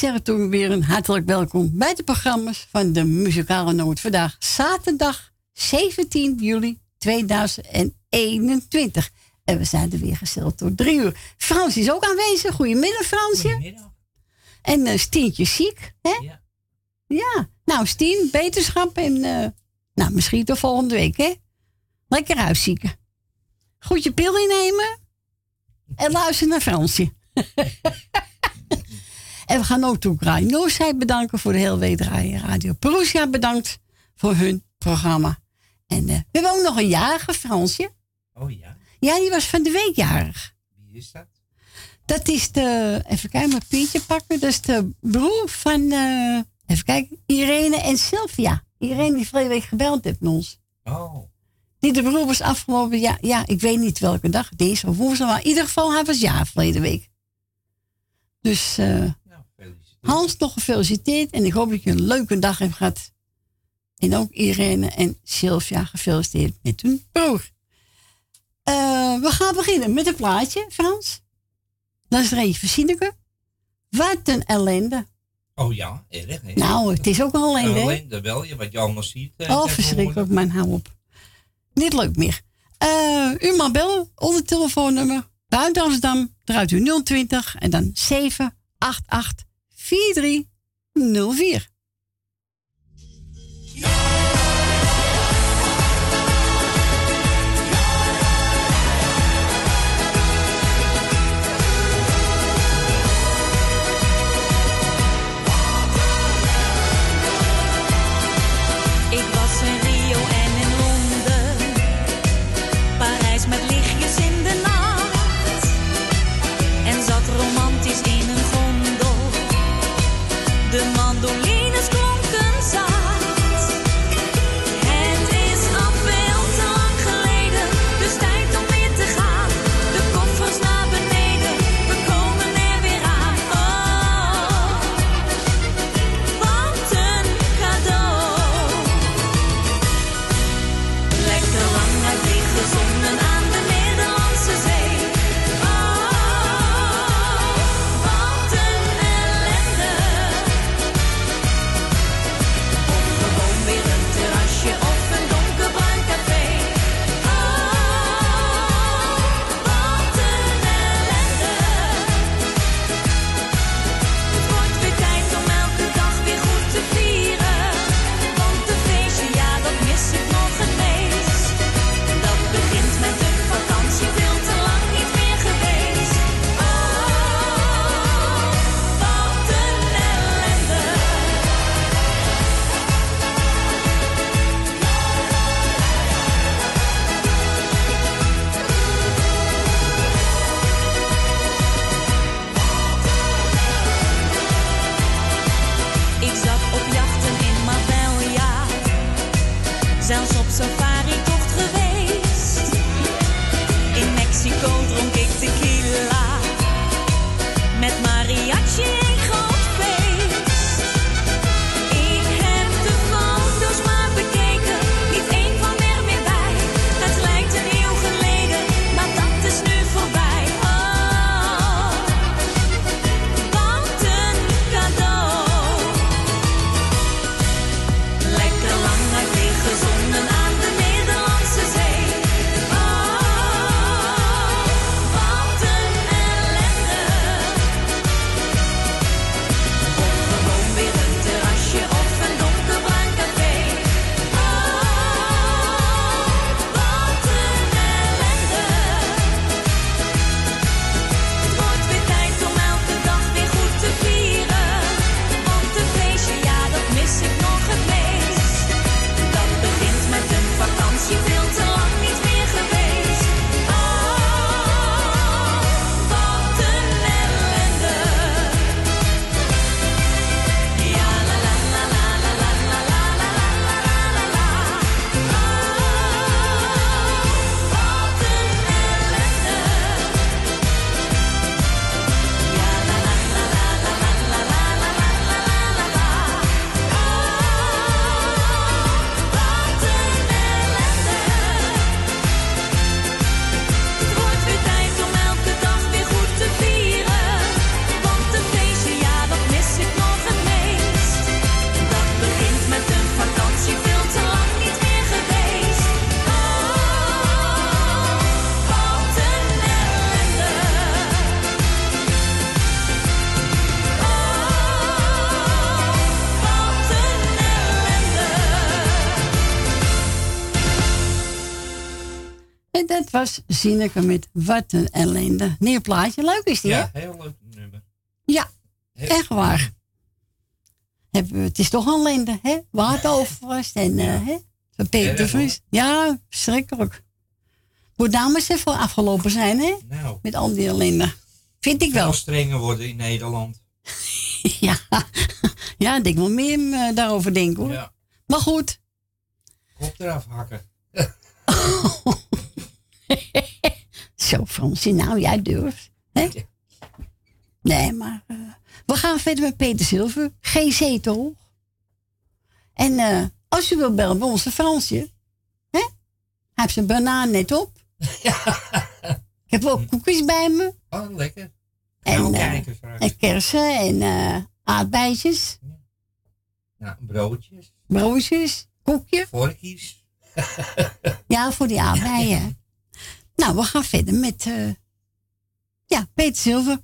zeggen toen weer een hartelijk welkom bij de programma's van de Muzikale Noot. Vandaag zaterdag 17 juli 2021. En we zijn er weer gesteld door drie uur. Frans is ook aanwezig. Goedemiddag, Fransje. Goedemiddag. En uh, Stientje ziek, hè? Ja. Ja. Nou, Stien, beterschap en uh, nou, misschien tot volgende week, hè? Lekker huiszieken. Goed je pil innemen en luister naar Fransje. En we gaan ook toe Rai Noordzij bedanken voor de hele wedraai. Radio Perusia bedankt voor hun programma. En uh, we hebben ook nog een jarige Fransje. Oh ja? Ja, die was van de week jarig. Wie is dat? Dat is de, even kijken, mijn Pietje pakken. Dat is de broer van, uh, even kijken, Irene en Sylvia. Irene die vorige week gebeld heeft met ons. Oh. Die de broer was afgelopen, ja, ja, ik weet niet welke dag, deze of woensdag, maar in ieder geval, hij was jaar verleden week. Dus uh, Hans, nog gefeliciteerd. En ik hoop dat je een leuke dag hebt gehad. En ook Irene en Sylvia gefeliciteerd met hun broer. Uh, we gaan beginnen met een plaatje, Frans. Dat is er eentje van Sineke. Wat een ellende. Oh ja, erg. Hè? Nou, het is ook een ellende. Een ellende wel, je, wat je allemaal ziet. Eh, oh, verschrikkelijk, mijn hou op. Niet leuk meer. Uh, u mag bellen onder telefoonnummer. Buiten Amsterdam, eruit u 020 en dan 788 4304. Gezongen was Zineke met Wat een ellende. Nieuw plaatje, leuk is die, ja, heel leuk nummer. Ja, echt waar. Het is toch een ellende, hè? Wateroverlast en, ja. uh, hè? Van Peter. Ja, verschrikkelijk. Moet dames even afgelopen zijn, hè? Nou. Met al die ellende. Vind ik wel. strenger worden in Nederland. ja. ja, ik denk wel meer uh, daarover denken, hoor. Ja. Maar goed. Kop eraf hakken. Zo, Fransie, nou, jij durft. Hè? Nee, maar uh, we gaan verder met Peter Zilver. GC toch? En uh, als u wilt bellen bij onze Fransje, hè? Hij heeft zijn banaan net op. Ja. Ik heb ook koekjes bij me. Oh, lekker. En, nou, kijken, en kersen en uh, aardbeidjes. Ja, broodjes. Broodjes, koekje. Vorkjes. ja, voor die aardbeien. Nou, we gaan verder met uh, ja, Peter Zilver.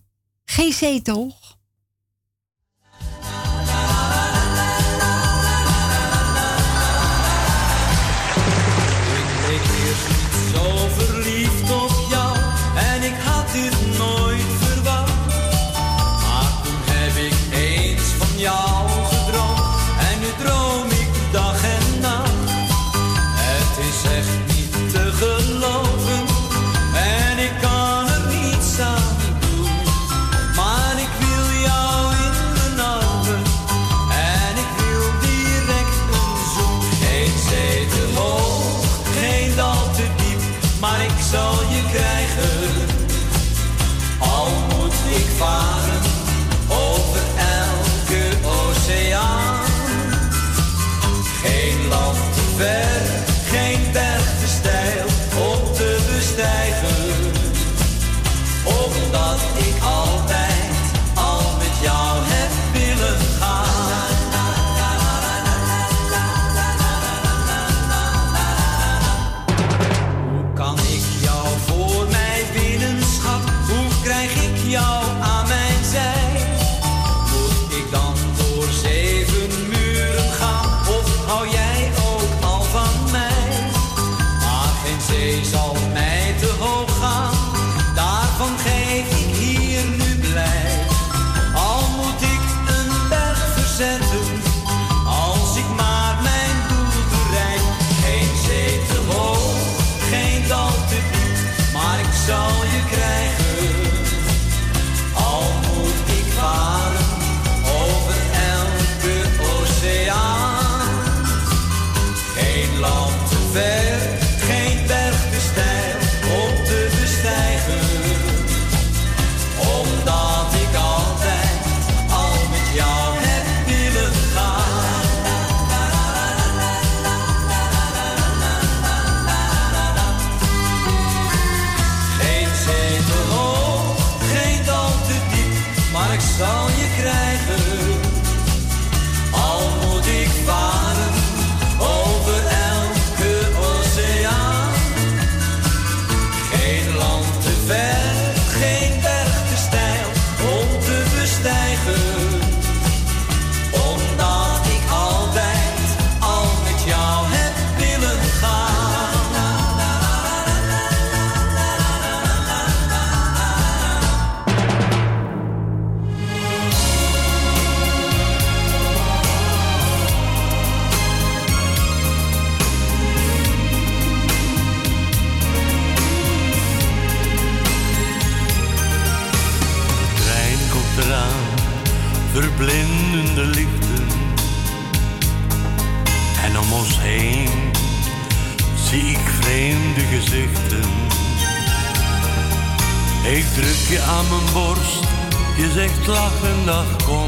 GC toch?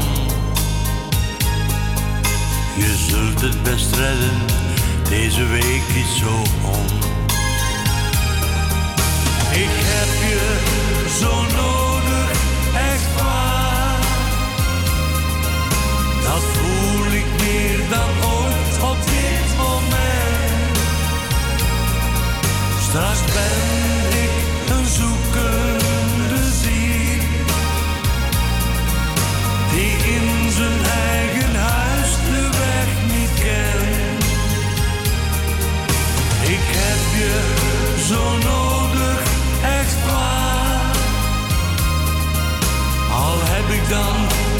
zo dan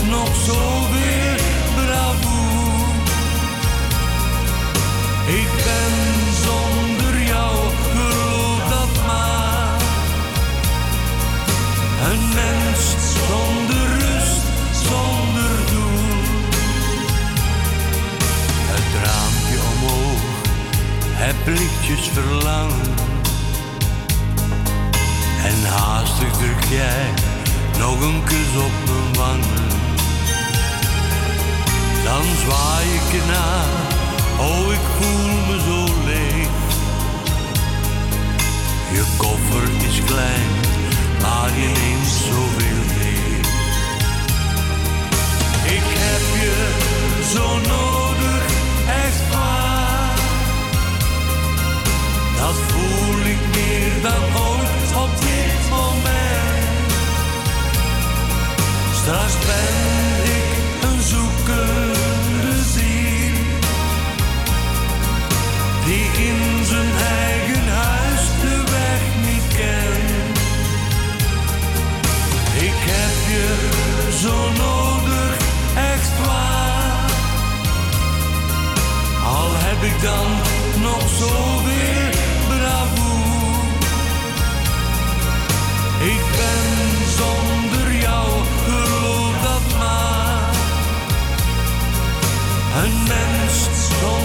nog zoveel bravoer? Ik ben zonder jou, geloof dat maar. Een mens zonder rust, zonder doel. Het raampje omhoog, het lichtjes verlangen. En haastig druk nog een kus op mijn wangen. Dan zwaai ik je na, oh ik voel me zo leeg. Je koffer is klein, maar je neemt zoveel mee. Ik heb je zo nodig, echt waar. Dat voel ik meer dan ooit op dit moment. Straks ben ik een zoekende ziel. Die in zijn eigen huis de weg niet kent. Ik heb je zo nodig, echt waar. Al heb ik dan nog zoveel mens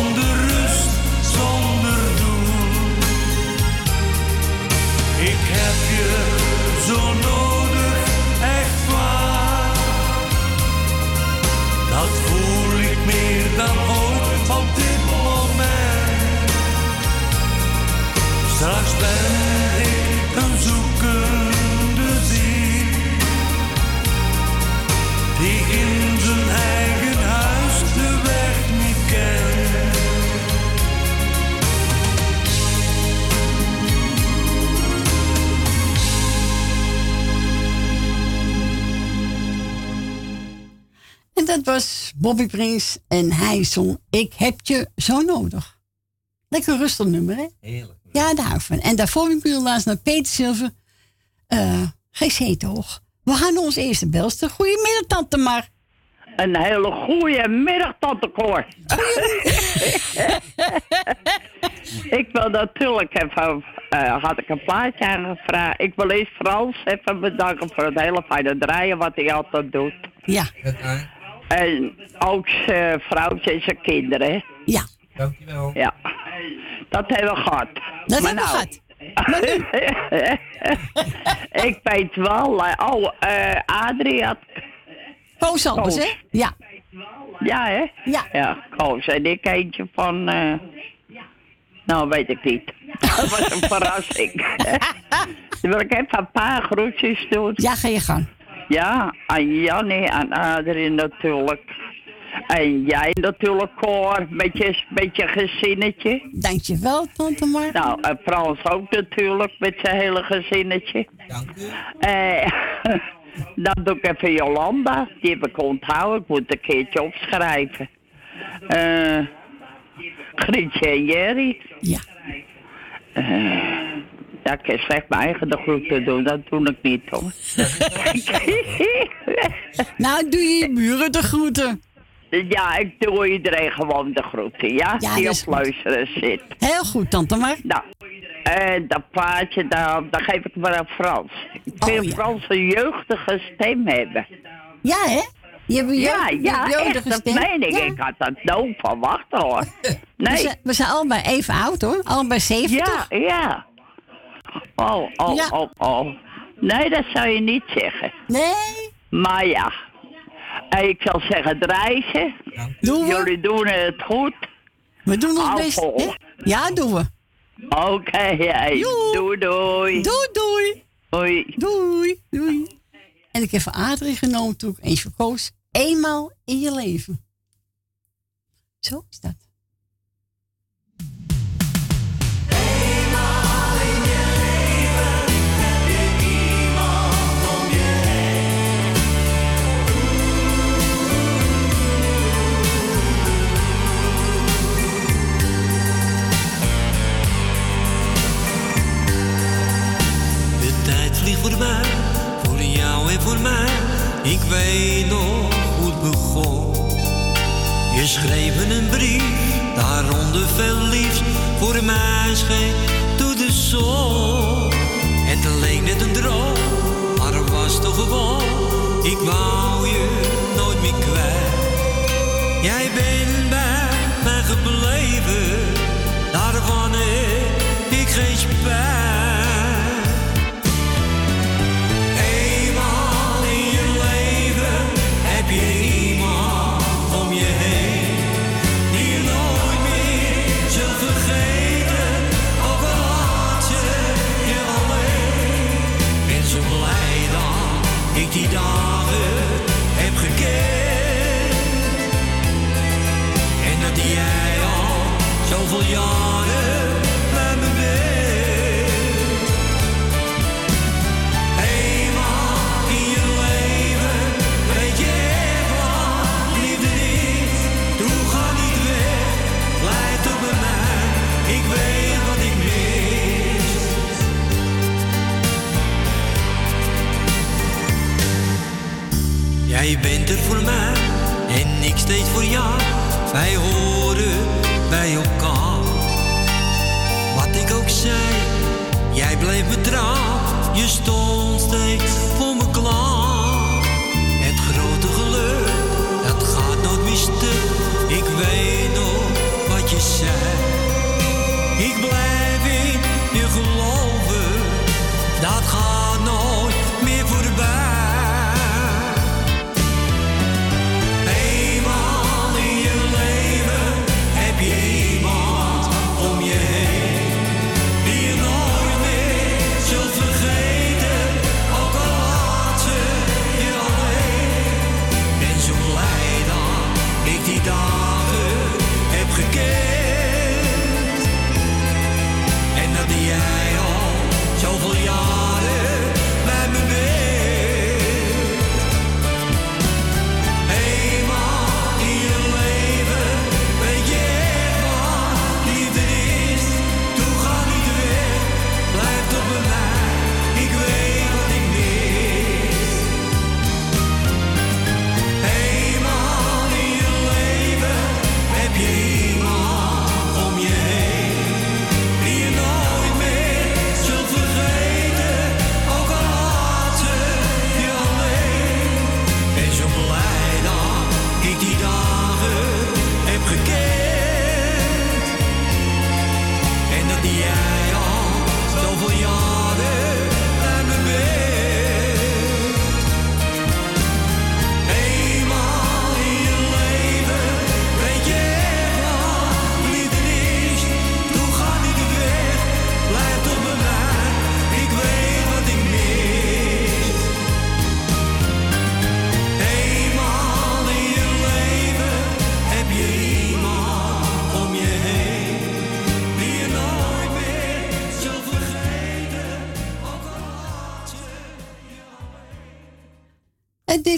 dat was Bobby Prins en hij zong Ik heb je zo nodig. Lekker rustig nummer, hè? Heerlijk. Ja, daar hou ik van. En daarvoor heb ik laatst naar Peter Silver. Uh, GC toch? We gaan onze eerste belster. Goedemiddag, tante Mar. Een hele goede middag, tante Cor. ik wil natuurlijk even, uh, had ik een plaatje aangevraagd. Ik wil eerst Frans even bedanken voor het hele fijne draaien wat hij altijd doet. Ja. En ook zijn vrouwtje en zijn kinderen. Ja. Dankjewel. Ja. Dat hebben we gehad. Dat maar hebben nou, we gehad. ik weet wel. Uh, oh, uh, Adrie had... Koos anders, hè? Ja. Ja, hè? Ja. Ja, Koos. En ik eentje van... Uh, nou, weet ik niet. Dat was een verrassing. Wil ik even een paar groetjes doen. Ja, ga je gang. Ja, aan Jannie, aan Adrie natuurlijk. En jij natuurlijk, Cor, met je, met je gezinnetje. Dankjewel, tante Mar. Nou, en Frans ook natuurlijk, met zijn hele gezinnetje. Dank u. Eh, dan doe ik even Jolanda. Die heb ik onthouden. Ik moet een keertje opschrijven. Eh Grietje en Jerry. Ja. Uh, ja, ik slecht mijn eigen de groeten doen. Dat doe ik niet, hoor. nou, doe je je buren de groeten. Ja, ik doe iedereen gewoon de groeten, ja? ja die op luisteren zit. Heel goed, tante Mar. Nou, en dat plaatje, daar, daar geef ik maar aan Frans. Ik vind oh, ja. Frans een jeugdige stem hebben. Ja, hè? Je hebt ja, ja, echt, dat meen ik. Ja. Ik had dat nooit verwacht, hoor. Nee. We zijn, we zijn allebei even oud, hoor. Allebei 70. Ja, ja. Oh, oh, Ja. oh, oh. Nee, dat zou je niet zeggen. Nee. Maar ja. En ik zal zeggen, het reizen. Doen we? Jullie doen het goed. We doen ons best. hè? Ja, doen we. Oké, hey. Doei doei. Doei, doei. Doei. Doei, doei. En ik heb van Adrie genomen toen ik eens verkoos. Eenmaal in je leven. Zo is dat. Voor jou en voor mij. Ik weet nog hoe het begon. Je schreef een brief, daaronder veel liefst. Voor mij scheen door de zon. Het leek net een droom, maar het was toch gewoon. Ik wou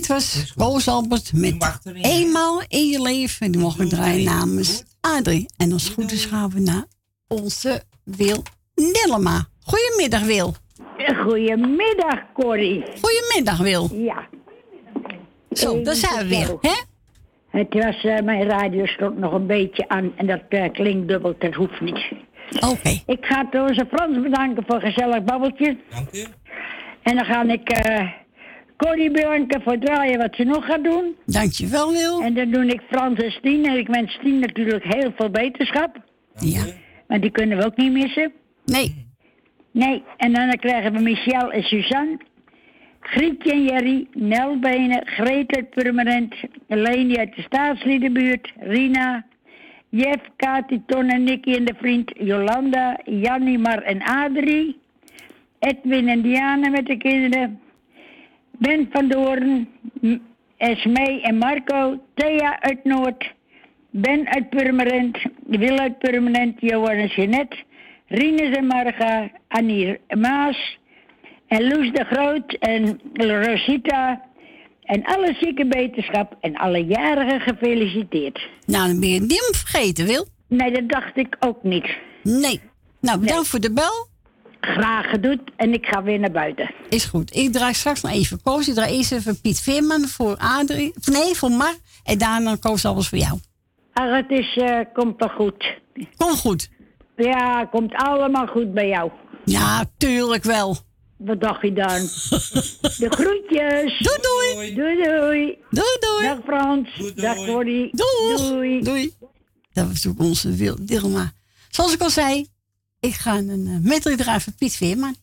dit was Koos Albert met. Eenmaal in je leven. Die mogen we draaien namens Adrie. En als het goed is gaan we naar onze Wil Nellema. Goedemiddag Wil. Goedemiddag, Corrie. Goedemiddag Wil. Ja, Zo, daar zijn we weer. Hè? het was, eh, mijn radio stond nog een beetje aan en dat eh, klinkt dubbel, dat hoeft niet. Oké. Ik ga onze Frans bedanken voor een gezellig babbeltje. Dank u. En dan ga ik eh Corrie bedanken voor het draaien wat ze nog gaat doen. Dankjewel Wil. En dan doe ik Frans en Stien. En ik wens Stien natuurlijk heel veel beterschap. Ja. Maar die kunnen we ook niet missen. Nee. Nee, en dan krijgen we Michel en Suzanne. Grietje en Jerry, Nel Benen, Greet uit Purmerend, Leni uit de staatsliedenbuurt, Rina, Jeff, Kati, Ton en Nicky en de vriend, Jolanda, Jannie, Mar en Adrie, Edwin en Diana met de kinderen, Ben van Doorn, Esmee en Marco, Thea uit Noord, Ben uit Purmerend, Wil uit Purmerend, Johan en Jeanette, Rines en Marga, Annie Maas, en Loes de Groot en Rosita. En alle zieke beterschap en alle jarigen gefeliciteerd. Nou, dan ben je niemand vergeten Wil. Nee, dat dacht ik ook niet. Nee. Nou, bedankt voor de bel. Graag gedaan en ik ga weer naar buiten. Is goed. Ik draai straks nog even Koos. Ik draai eerst even Piet Veerman voor Adrie. Nee, voor Mar. En daarna Koos alles voor jou. Ah, het is, uh, komt toch goed. Komt goed. Ja, komt allemaal goed bij jou. Ja, tuurlijk wel. Wat dacht je dan? De groetjes. Doei doei. Doei doei. Doei doei. Dag Frans. Doei, Dag Corrie. Doei. Doei. Doei. Dat was ook onze Dilma. Zoals ik al zei, ik ga een uh, medley draaien voor Piet Veerman.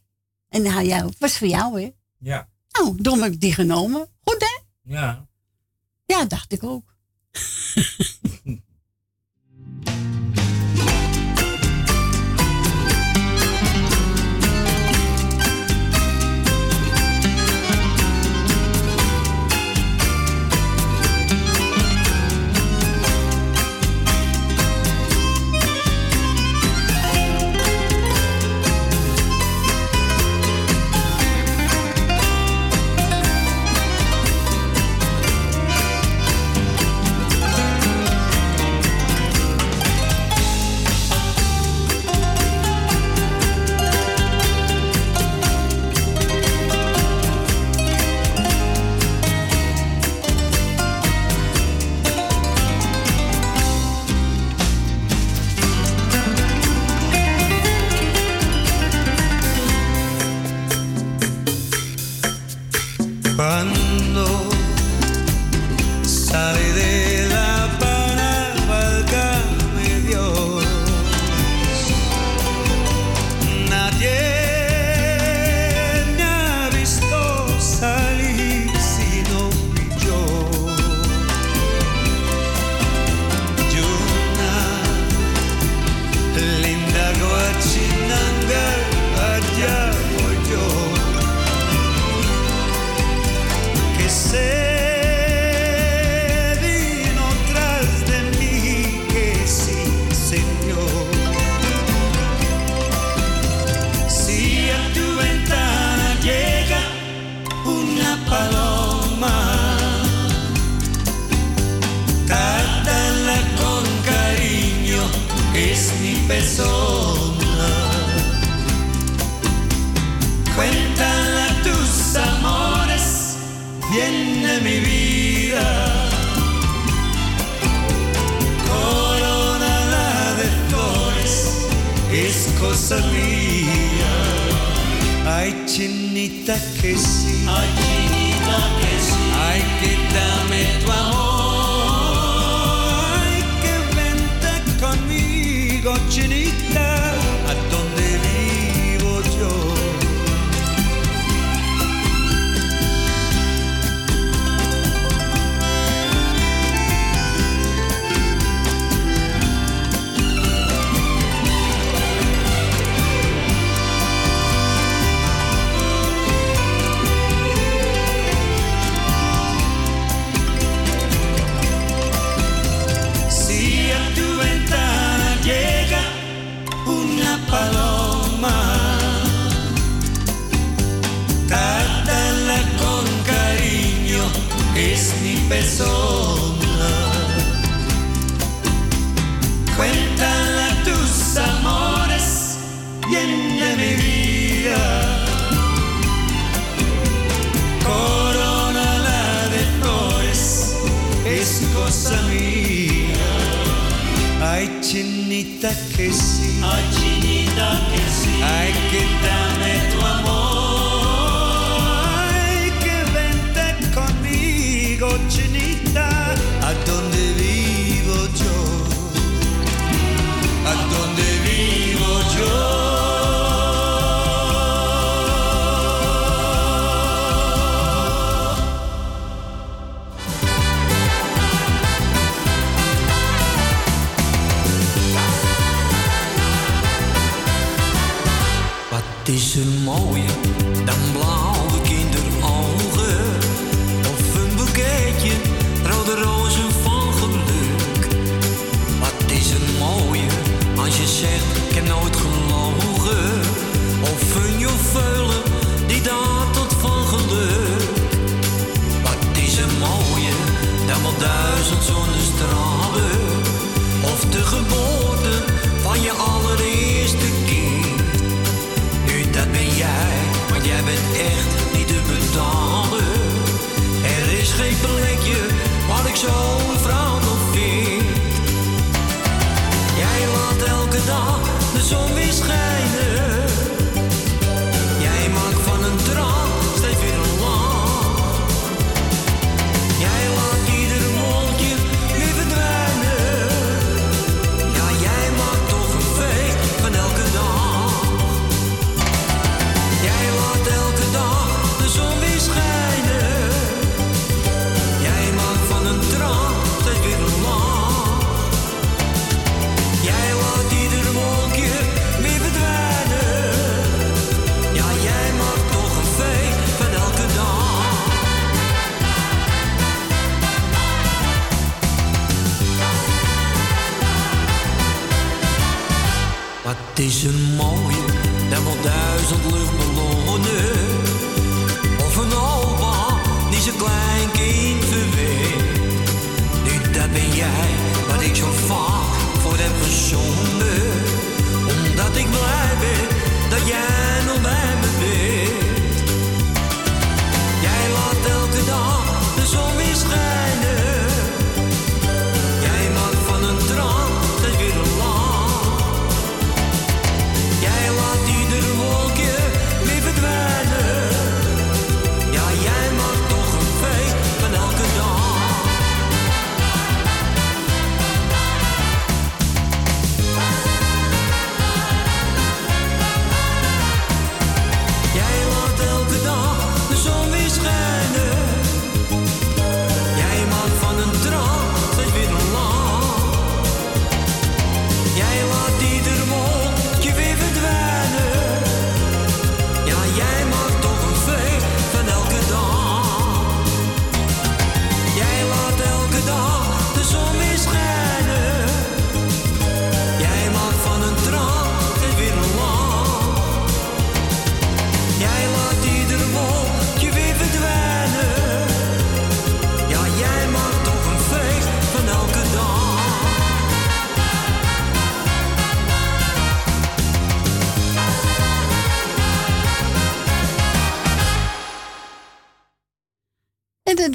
En dan jou, was voor jou hè? Ja. Nou, daarom heb ik die genomen. Goed hè? Ja. Ja, dacht ik ook.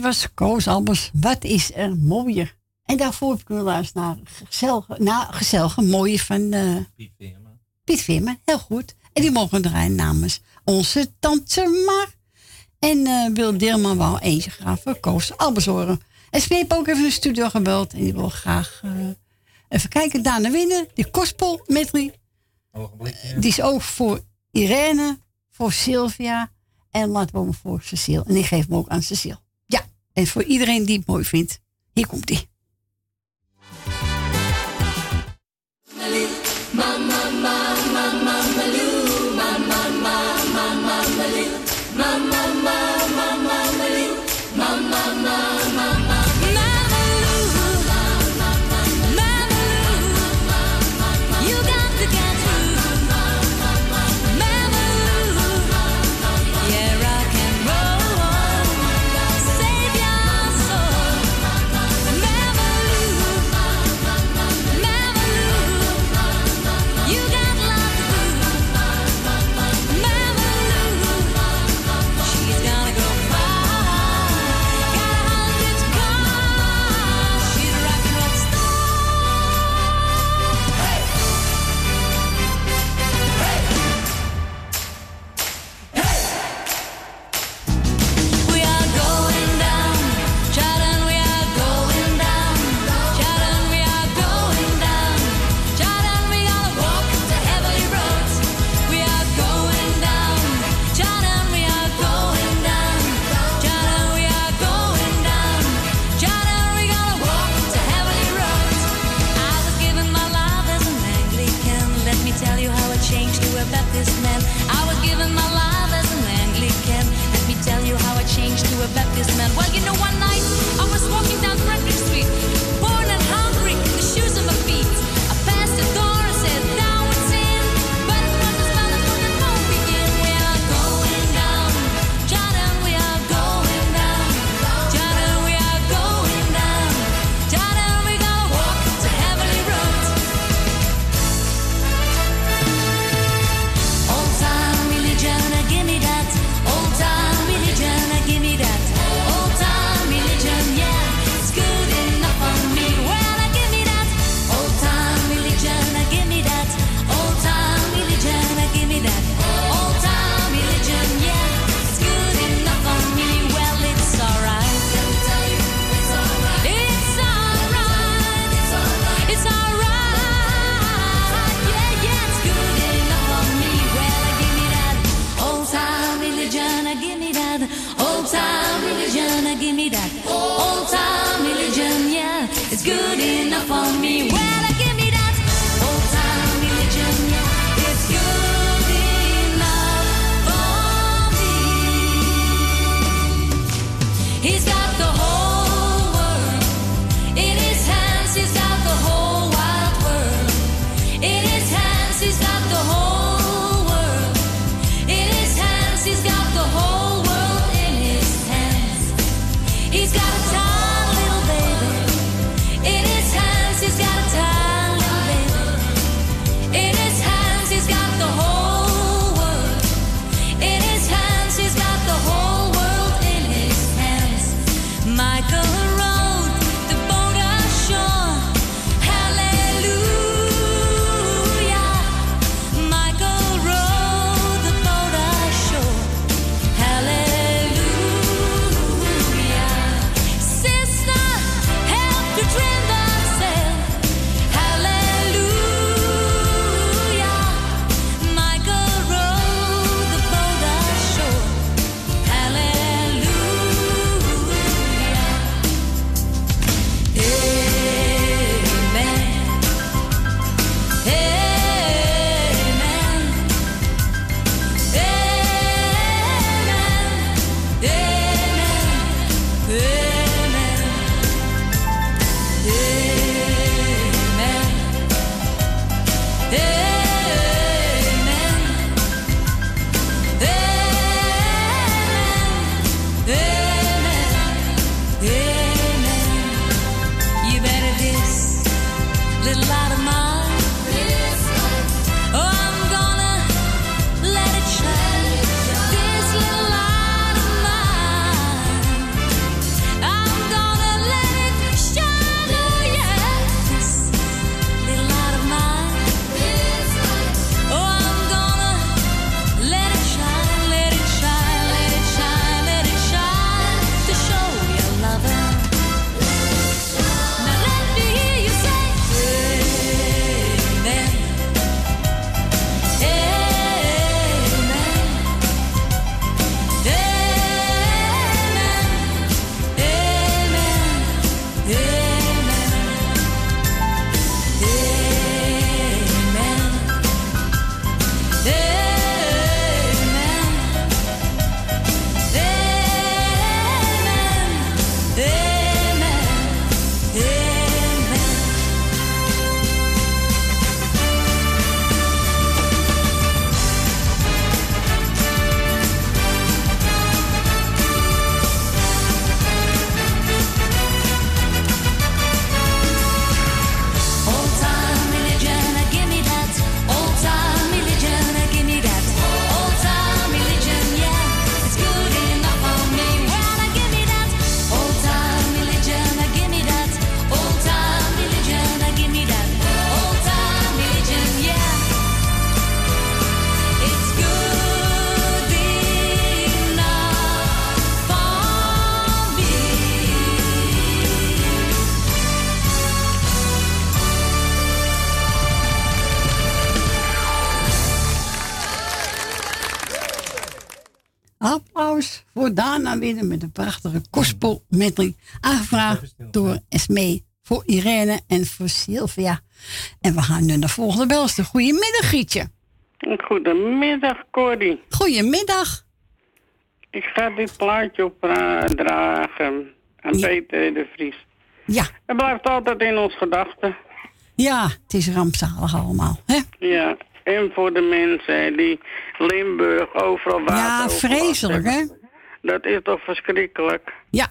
was Koos Albers. Wat is er mooier? En daarvoor heb ik luisteren naar gezellige, naar gezellige mooie van uh, Piet Veerman. Piet Veerman, heel goed. En die mogen draaien namens onze tante Mar. En uh, Wil Deelman wou eentje graag voor Koos Albers horen. En Smeep ook even de studio gebeld. En die wil graag uh, even kijken. Daarna winnen. Die Kospel medley. Die is ook voor Irene, voor Sylvia. En laten we hem voor Cecile. En die geef hem ook aan Cecile. En voor iedereen die het mooi vindt, hier komt hij. Sylvia. En we gaan nu naar de volgende belster. Goedemiddag, Gietje. Goedemiddag, Corrie. Goedemiddag. Ik ga dit plaatje opdragen aan Peter de Vries. Ja. Het blijft altijd in ons gedachten. Ja, het is rampzalig allemaal, hè? Ja, en voor de mensen die Limburg overal water Ja, vreselijk, hè? Dat is toch verschrikkelijk? Ja.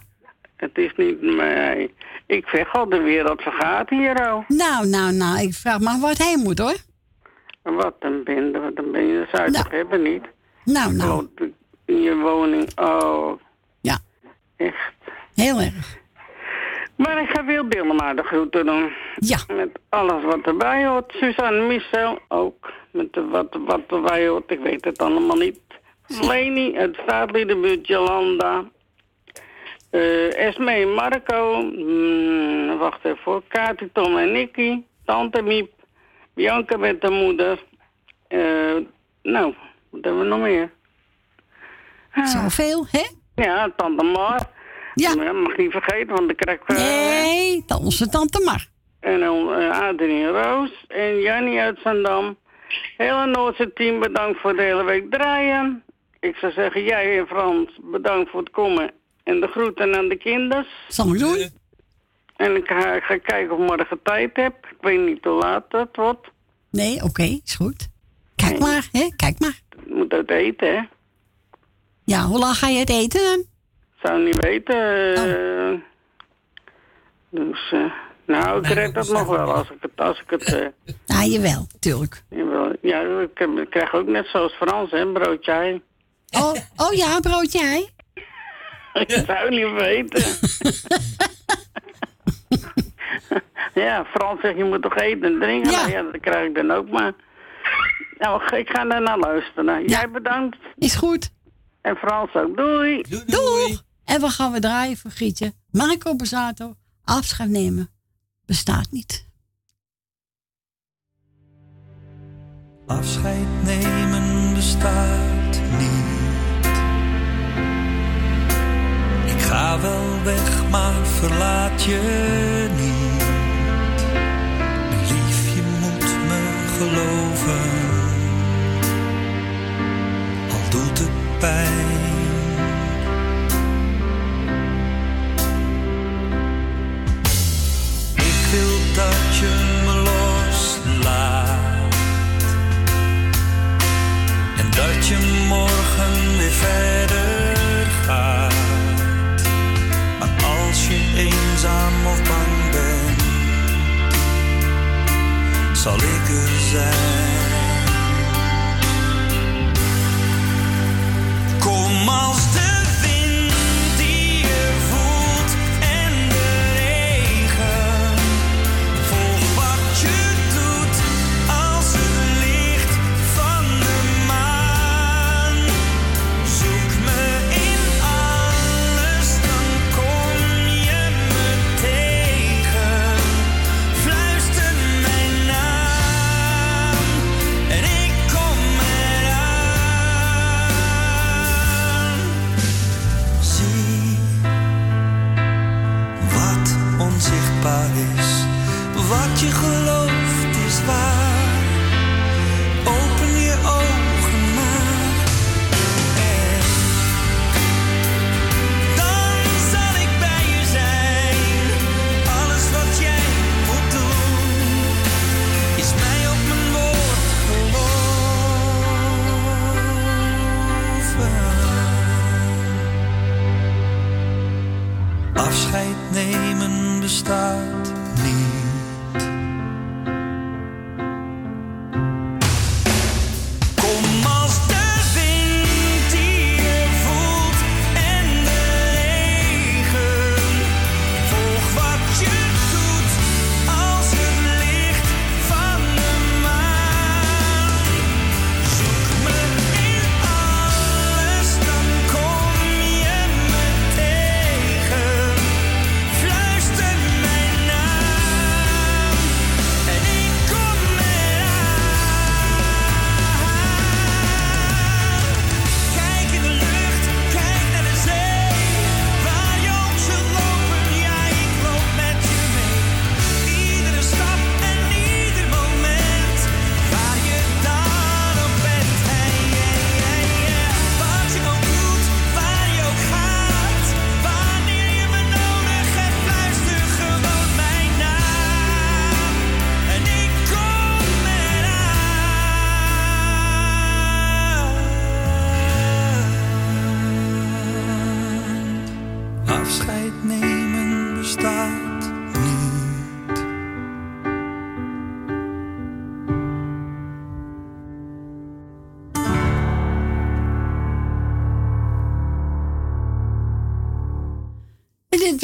Het is niet mij. Ik zeg al, de wereld vergaat hier al. Nou, nou, nou, ik vraag maar wat heen moet hoor. Wat een bende, wat een bende. Dat zou je nou. hebben niet? Nou, nou. In je woning, oh. Ja. Echt. Heel erg. Maar ik ga Wil maar de groeten doen. Ja. Met alles wat erbij hoort. Suzanne Michel ook. Met de, wat, wat erbij hoort. Ik weet het allemaal niet. Leni, het Staatliedenbuurt Jolanda. Uh, Esme Marco. Mm, wacht even voor. Kati, Tom en Nicky. Tante Miep. Bianca met de moeder. Uh, nou, wat hebben we nog meer? Ah. Zoveel, hè? Ja, Tante Mar. Ja. Dat mag niet vergeten, want dan krijg ik... Uh, nee, onze tante Mar. En dan uh, Adrien Roos en Jannie uit Zandam. Hele Noordse team, bedankt voor de hele week draaien. Ik zou zeggen, jij en Frans, bedankt voor het komen. En de groeten aan de kinders. Zal ik doen. En ik ga, ga kijken of ik morgen tijd heb. Ik weet niet hoe laat het wordt. Nee, oké, is goed. Kijk maar, hè? Kijk maar. Je moet het eten, hè? Ja, hoe lang ga je het eten dan? Zou niet weten. Uh, Dus, uh, nou, ik red dat nog wel als ik het... Als ik het uh, ja, jawel, tuurlijk. Jawel. Ja, ik, ik krijg ook net zoals Frans, hè, broodje ei. Oh, oh ja, broodje ei. Ik zou niet weten. ja, Frans zegt, je moet toch eten en drinken? Ja. Nou, ja, dat krijg ik dan ook maar. Nou, ik ga daarna luisteren. Ja. Jij bedankt. Is goed. En Frans ook. Doei. Doei. doei. En we gaan we draaien voor Grietje. Marco Bezato, afscheid nemen. Bestaat niet. Afscheid nemen bestaat niet. Wel weg, maar verlaat je niet. Lief, je moet me geloven. Al doet het pijn. Ik wil dat je me loslaat. En dat je morgen weer verder zal ik er zijn. Kom als de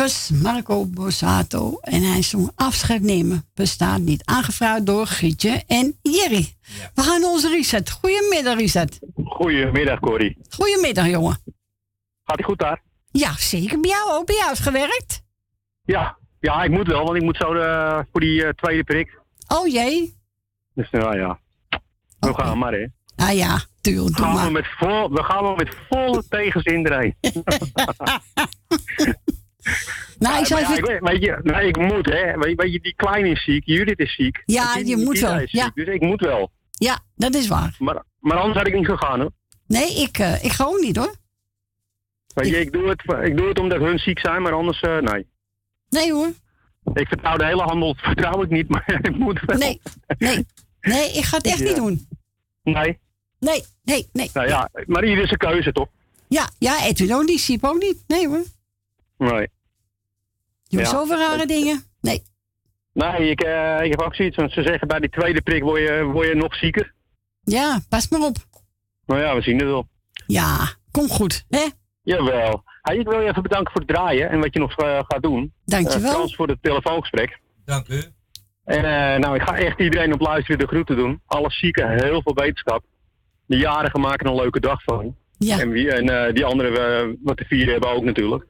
was Marco Borsato en hij zong afscheid nemen. Bestaat niet. Aangevraagd door Grietje en Jerry. We gaan naar onze Reset. Goedemiddag, Reset. Goedemiddag, Corrie. Goedemiddag, jongen. Gaat het goed daar? Ja, zeker. Bij jou ook. Bij jou is gewerkt. Ja, ja, ik moet wel, want ik moet zo eh, voor die eh, tweede prik. Oh jee. Dus nou ja, we gaan maar, hè. Ah ja, tuurlijk. Doe Gaan we, met vol, we gaan wel met volle tegenzin erheen. Nou, ik zou ja, even... ik, weet je, nou, ik moet, hè. Weet, weet je, die kleine is ziek, Judith is ziek. Ja, je moet wel, is ziek, ja. Dus ik moet wel. Ja, dat is waar. Maar, maar anders had ik niet gegaan, hoor. Nee, ik, eh, ik ga ook niet hoor. Weet je, ik doe, het, ik doe het omdat hun ziek zijn, maar anders, eh, nee. Nee hoor. Ik vertrouw de hele handel, vertrouw ik niet, maar ik moet wel. Nee, nee. Nee, ik ga het echt Ja. niet doen. Nee. Nee, nee, nee. Nou ja, maar ieder zijn keuze, toch? Ja, ja, Edwin ook niet, Siep ook niet. Nee hoor. Nee. Je Ja. zoveel rare dingen. Nee. Nee, ik, eh, ik heb ook zoiets van, ze zeggen bij die tweede prik word je, word je nog zieker. Ja, pas maar op. Nou ja, we zien het wel. Ja, kom goed, hè? Jawel. Hey, ik wil je even bedanken voor het draaien en wat je nog eh, gaat doen. Dankjewel. Frans voor het telefoongesprek. Dank u. En eh, nou, ik ga echt iedereen op luisteren de groeten doen. Alle zieken, heel veel wetenschap. De jarigen maken een leuke dag van. Ja. En, wie, en eh, die anderen wat te vieren hebben ook natuurlijk.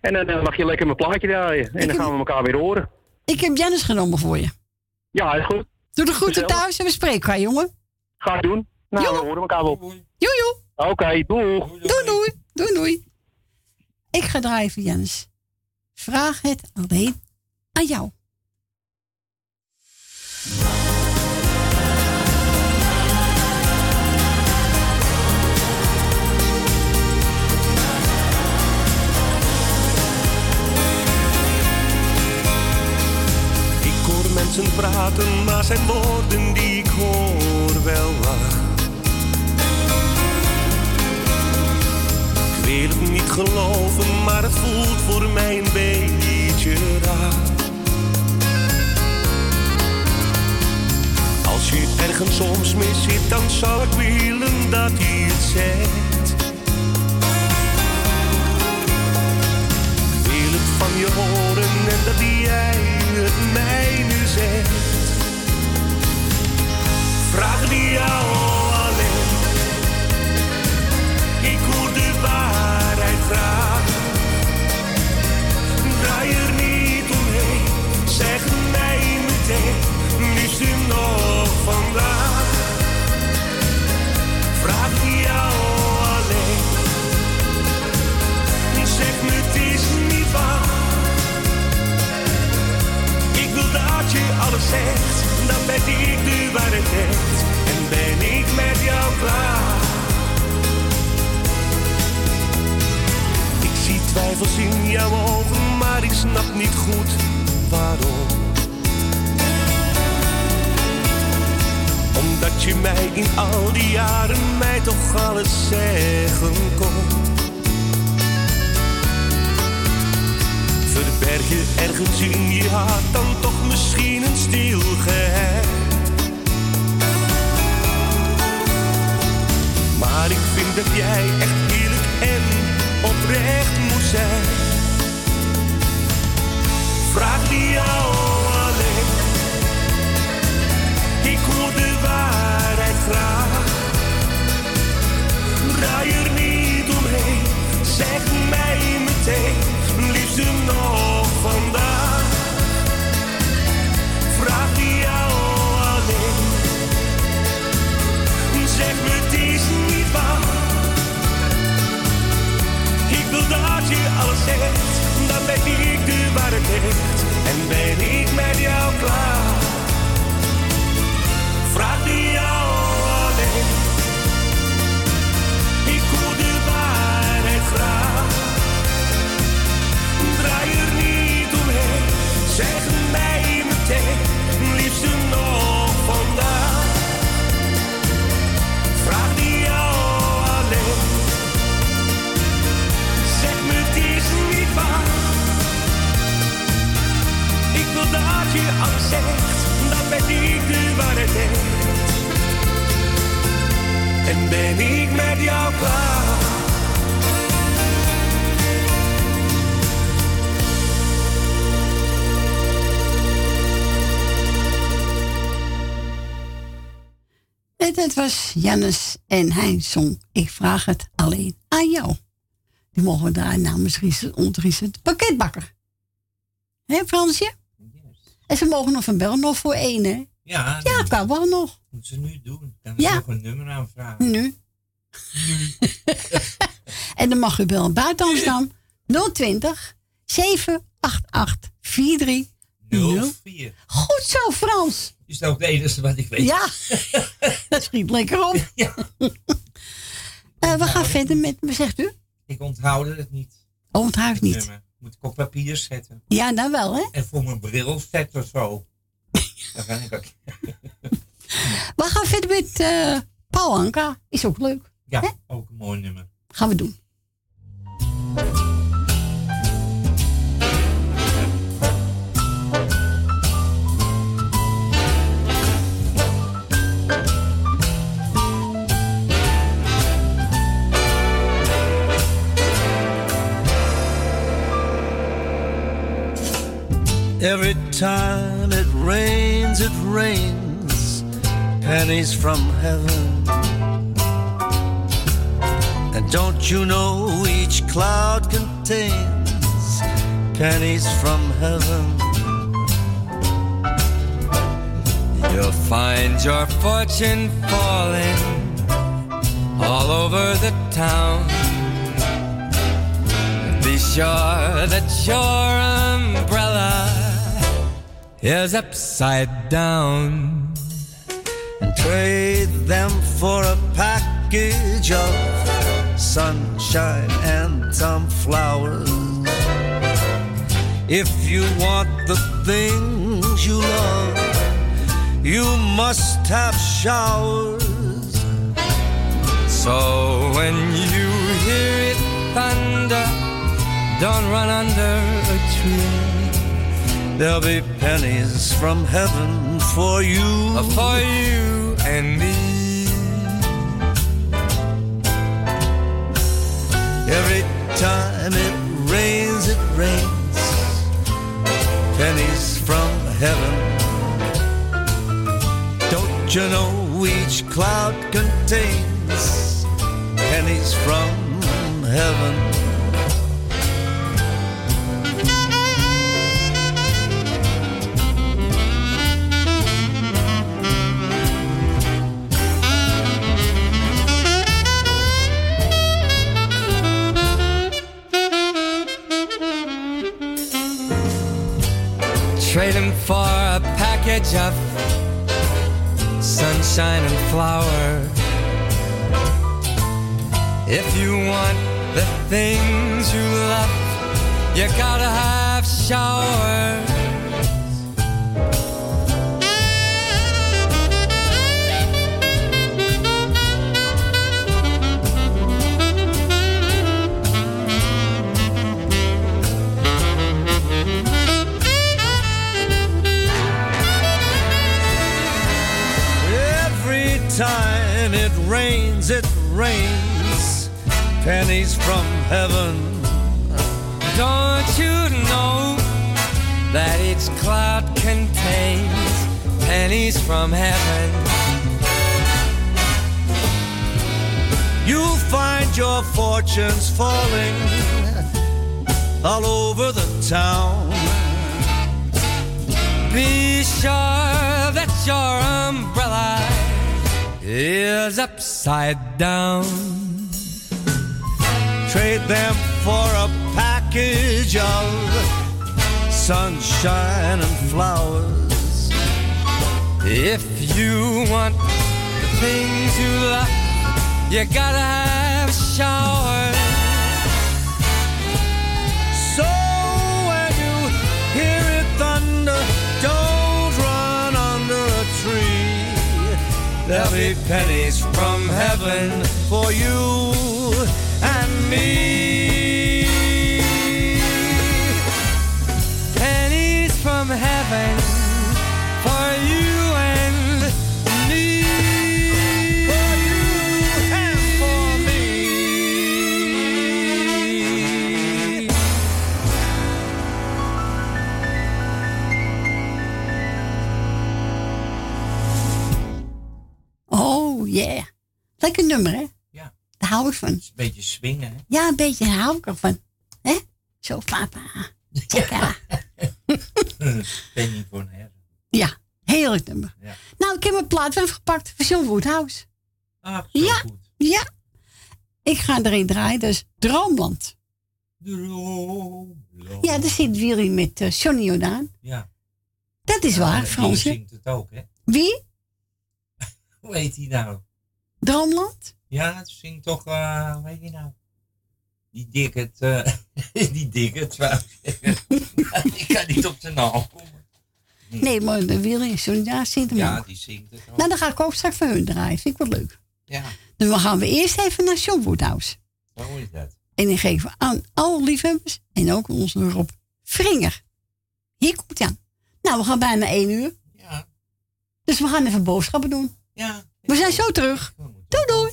En dan eh, mag je lekker mijn plaatje draaien. En dan gaan we elkaar weer horen. Ik heb Jennis genomen voor je. Ja, is goed. Doe de groeten thuis en we spreken elkaar, jongen. Ga ik doen. Nou, we horen elkaar wel. Joe, joe. Oké, doeg. Doei, doei. Doei, doei. Ik ga draaien voor Jennis. Vraag het alleen aan jou. Mensen praten, maar zijn woorden die ik hoor wel waar. Ik wil het niet geloven, maar het voelt voor mij een beetje raar. Als je ergens soms mee zit, dan zou ik willen dat hij het zegt. Ik wil het van je horen en dat jij mij nu zegt. Vraag die jou alleen. Ik hoor de waarheid graag. Draai er niet omheen, zeg mij meteen, liefst u nog vandaag. Vraag die jou dat je alles zegt, dan ben ik de waarheid zegt. En ben ik met jou klaar. Ik zie twijfels in jouw ogen, maar ik snap niet goed waarom. Omdat je mij in al die jaren mij toch alles zeggen kon. Verberg je ergens in je hart dan toch misschien een stil. Maar ik vind dat jij echt eerlijk en oprecht moet zijn. Vraag die jou alleen. Ik hoor de waarheid graag. Draai er niet omheen, zeg mij meteen, liefste nog vandaag. Ik wil dat je alles zegt, dan ben ik de waarheid. En ben ik met jou klaar. Wil dat je alles zegt, dan ben ik de waarheid zegt. En ben ik met jou klaar. En het was Jannes en hij zong Ik vraag het alleen aan jou. Die mogen we draaien namens Ries- onze Ries- de pakketbakker. Hé Fransje? En ze mogen nog van bellen, nog voor één, hè? Ja, Ja, kan wel nog. moeten ze nu doen. Kan ik Ja. nog een nummer aanvragen? Nu. en dan mag u bellen buiten Amsterdam 020 788 4304. Goed zo, Frans. Is dat ook het enige wat ik weet? Ja, dat schiet lekker op. Ja. Eh, we gaan verder met, wat zegt u? Ik onthoud het niet. Oh, onthoud het niet. Nummer. Moet ik op papier zetten. Ja, nou wel, hè? En voor mijn bril zetten of zo. Dan kan ik ook. We gaan verder met Paul Anka. Is ook leuk. Ja, ook een mooi nummer. Gaan we doen. Every time it rains, it rains pennies from heaven. And don't you know each cloud contains pennies from heaven? You'll find your fortune falling all over the town. Be sure that your umbrella is upside down. And trade them for a package of sunshine and some flowers. If you want the things you love, you must have showers. So when you hear it thunder, don't run under a tree. There'll be pennies from heaven for you. Uh, for you and me. Every time it rains, it rains. Pennies from heaven. Don't you know each cloud contains pennies from heaven? For a package of sunshine and flowers. If you want the things you love, you gotta have showers. Time it rains, it rains pennies from heaven. Don't you know that each cloud contains pennies from heaven? You'll find your fortunes falling all over the town. Be sure that your umbrella is upside down. Trade them for a package of sunshine and flowers. If you want the things you love, you gotta have showers. There'll be pennies from heaven for you and me. Pennies from heaven nummer, hè? Ja. Daar hou ik van. Een beetje swingen, hè? Ja, een beetje daar hou ik ervan. Hè? Zo, papa. Tjekka. Penny voor een her. Ja, heerlijk nummer. Ja. Nou, ik heb mijn plaat even gepakt van John Woodhouse. Ah, Ja. goed. Ja. Ik ga erin draaien, dus Droomland. Ja, daar zit Willy met eh, Johnny Jordaan. Ja. Dat is waar, Fransje. zingt het ook, hè? Wie? Hoe heet die nou? Droomland? Ja, het zingt toch, eh hoe heet die nou? Die Dickert, eh die Dickert, wou ik kan niet op zijn naam komen. Nee, maar de Willy Jordaan zingt hem Ja, ook. die zingt het ook. Nou, dan ga ik ook straks voor hun draaien. Vind ik wel leuk. Ja, Dan gaan we eerst even naar John Woodhouse. zo is dat. En die geven we aan alle liefhebbers en ook onze Rob Vringer. Hier komt hij aan. Nou, we gaan bijna één uur. Ja. Dus we gaan even boodschappen doen. Ja. We zijn zo terug. Doei doei.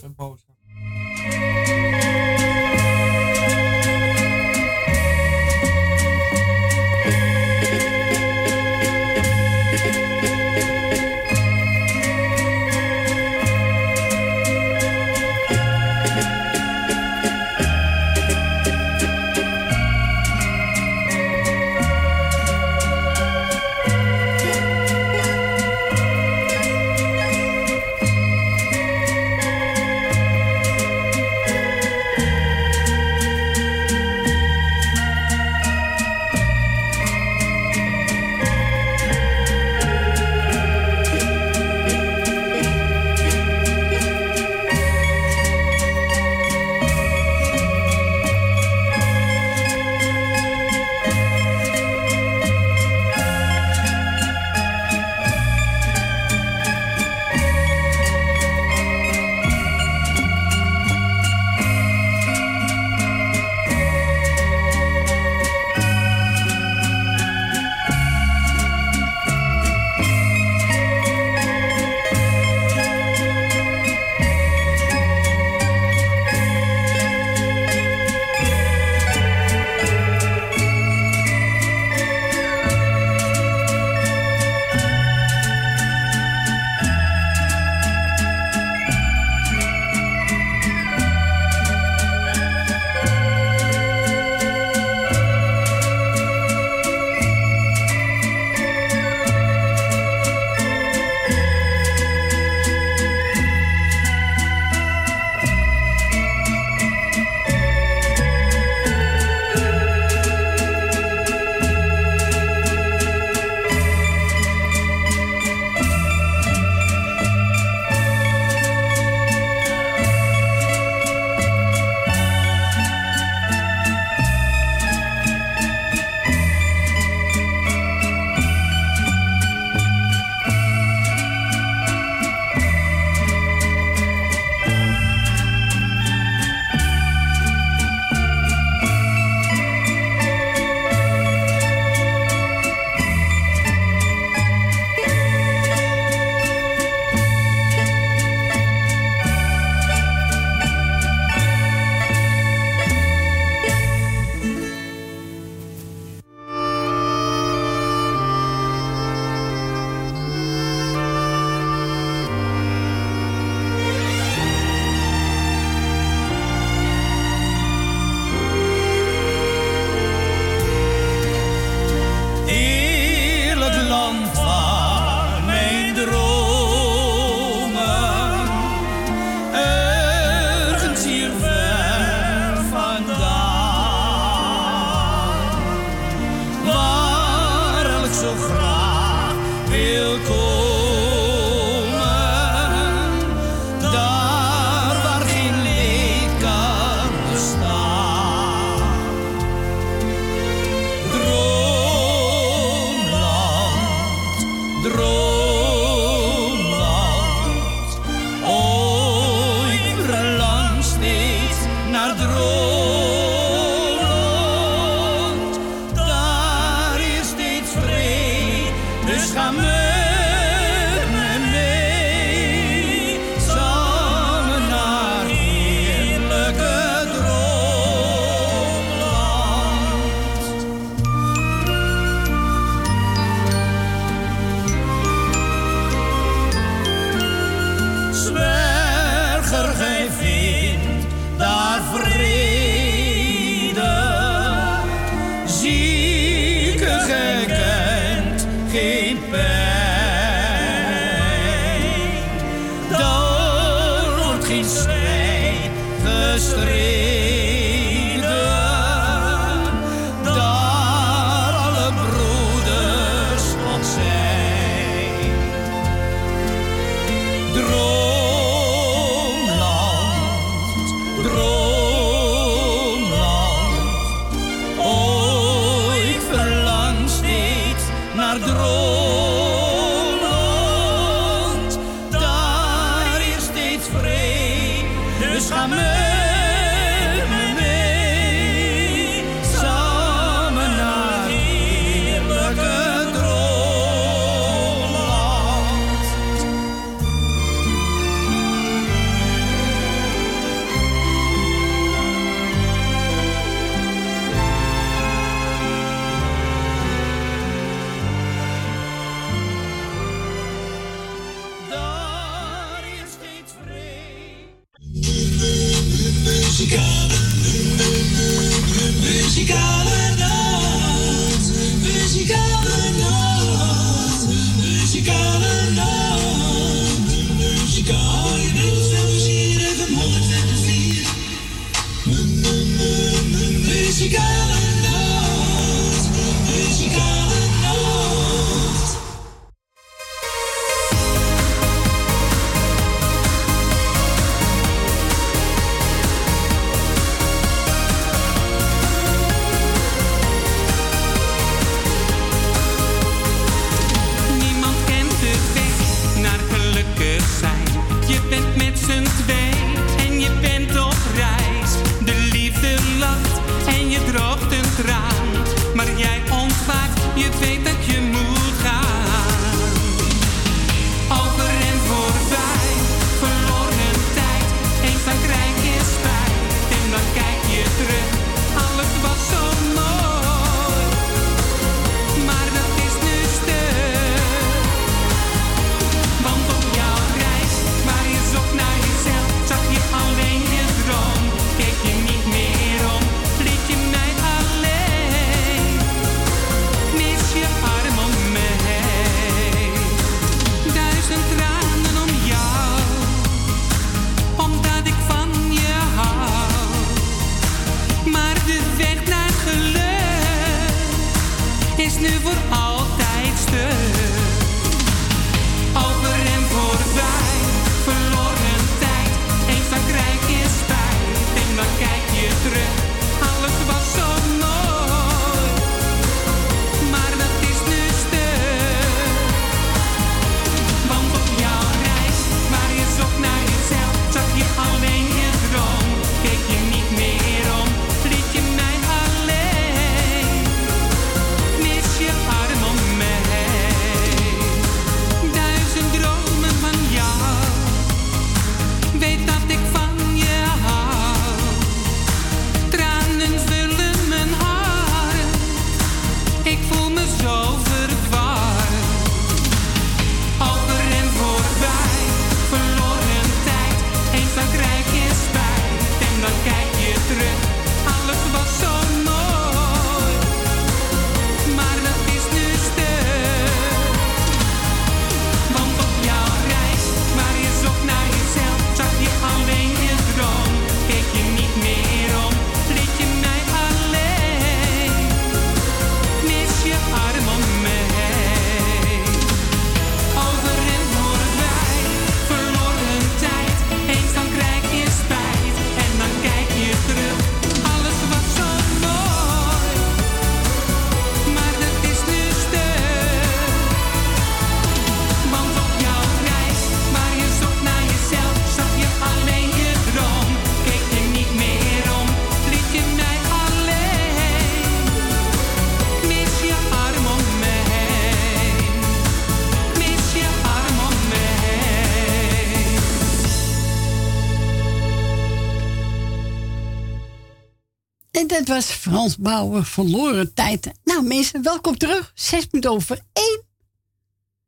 Frans Bauer, verloren tijd. Nou mensen, welkom terug. Zes minuten over één.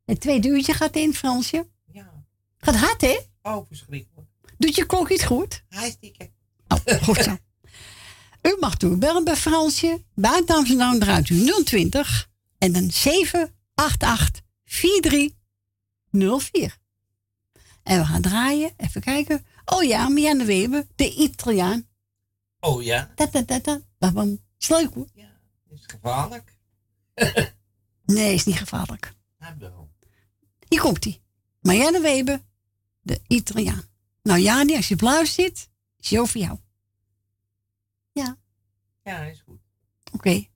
Het tweede uurtje gaat in, Fransje. Ja. Gaat hard, hè? Oh, verschrikkelijk. Doet je klok iets goed? Hij is. Oh, goed zo. u mag doorbellen bij Fransje. Buiten Amsterdam draait u 020 en dan 788 4304. En we gaan draaien. Even kijken. Oh ja, Mianne Weber, de Italiaan. Oh ja. Dat, dat, dat, dat. is leuk hoor. Ja, is het gevaarlijk? nee, is niet gevaarlijk. Nou, Hier komt hij. Marianne Weber, de Italiaan. Nou Jani, als je blauw zit, is jou voor jou. Ja. Ja, is goed. Oké.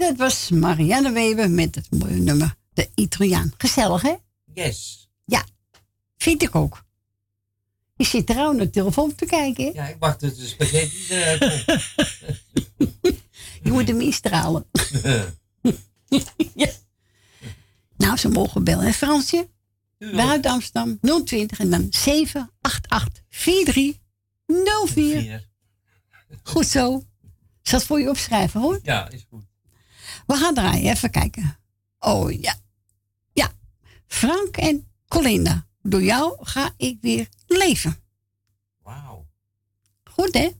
Dat was Marianne Weber met het mooie nummer De Italiaan. Gezellig, hè? Yes. Ja, vind ik ook. Je zit trouwens naar de telefoon te kijken, hè? Ja, ik wacht de spaghetti eruit komt. Je moet hem instralen. ja. Nou, ze mogen bellen, hè, Fransje? Buiten Amsterdam 020 en dan 788 4304. Goed zo. Ik zal het voor je opschrijven, hoor. Ja, is goed. We gaan draaien, even kijken. Oh ja. Ja. Frank en Colinda. Door jou ga ik weer leven. Wauw. Goed, hè?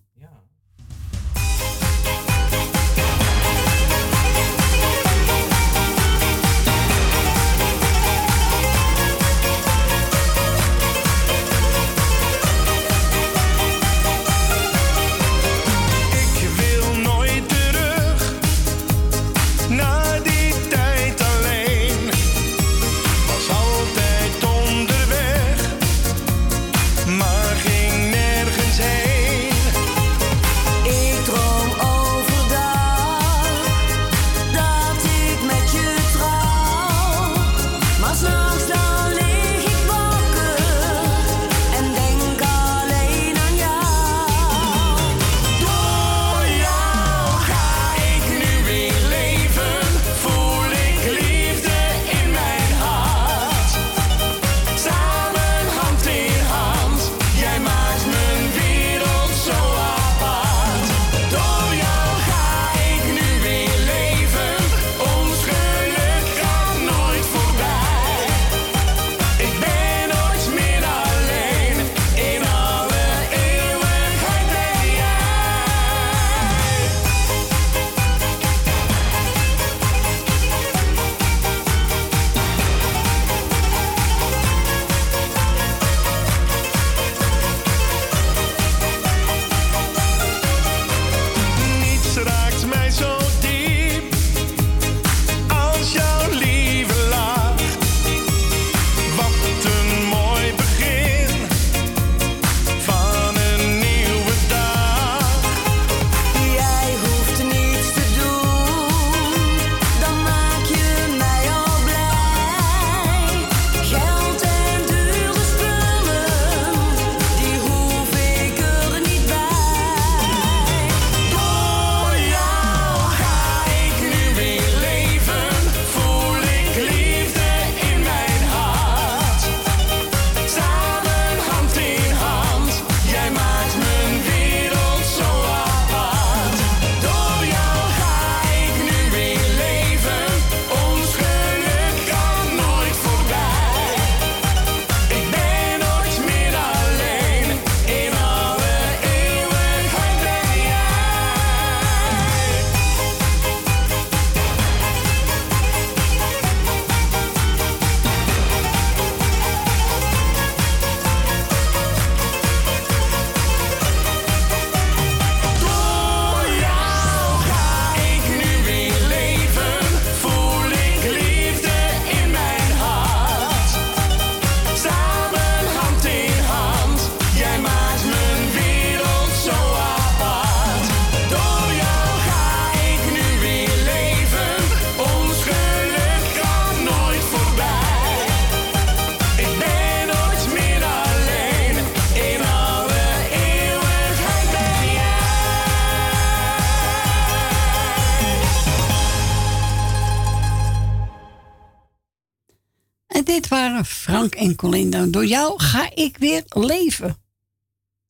Frank en Colinda. Door jou ga ik weer leven.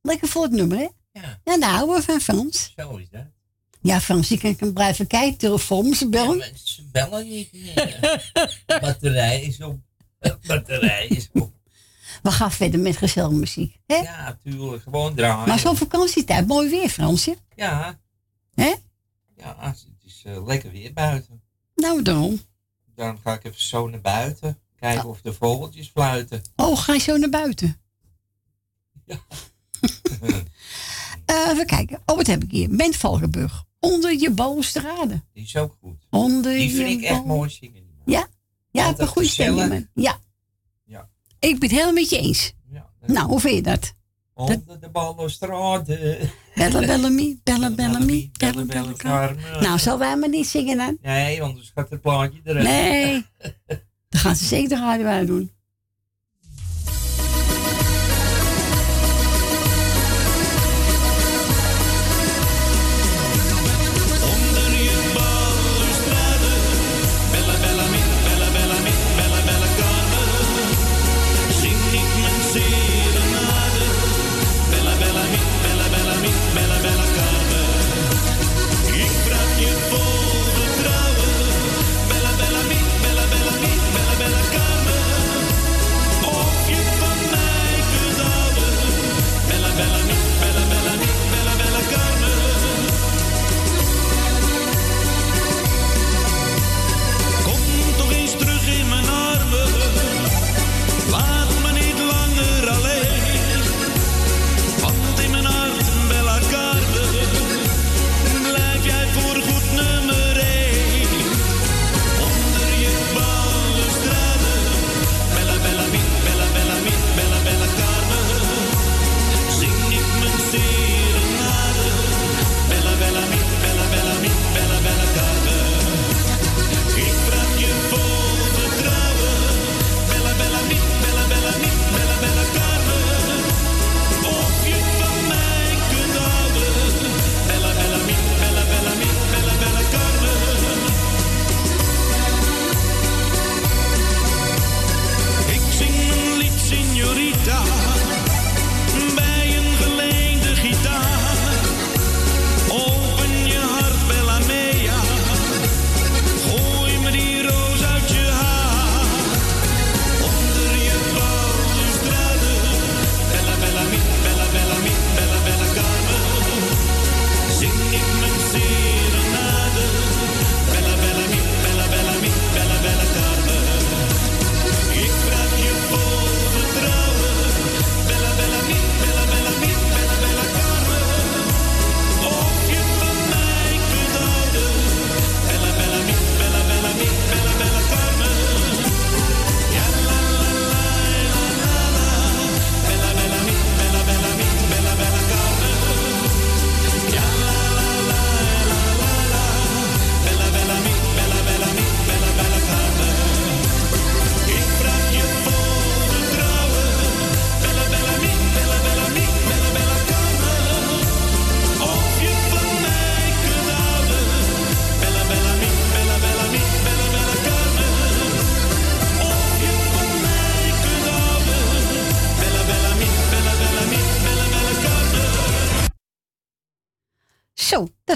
Lekker voor het nummer, hè? Ja. Ja, daar houden we van Frans. Zo is dat. Ja, Frans, je kan blijven kijken. Telefoon, ze bellen. Ze bellen niet meer. Batterij is op. Batterij is op. We gaan verder met gezellige muziek. Hè? Ja, tuurlijk. Gewoon draaien. maar zo'n vakantietijd, mooi weer, Fransje. Ja. Hè? Ja, het is eh, lekker weer buiten. Nou, daarom. Dan ga ik even zo naar buiten. Kijken of de vogeltjes fluiten. Oh, ga je zo naar buiten? Eh, even kijken. Oh, wat heb ik hier? Bent Valkenburg. Onder je balustrade. Die is ook goed. Onder Die je vind ik echt mooi zingen. Ja, ja, heb een goede stem. Ja. Ja. Ik ben het helemaal met je eens. Ja, Nou, hoe vind je dat? Onder de balustrade. Bella Bellamy, Bella Bellamy, Bella. Carmen. Nou, zal wij maar niet zingen dan? Nee, anders gaat het plaatje eruit. Nee. Dan gaan ze zeker de radio uit doen.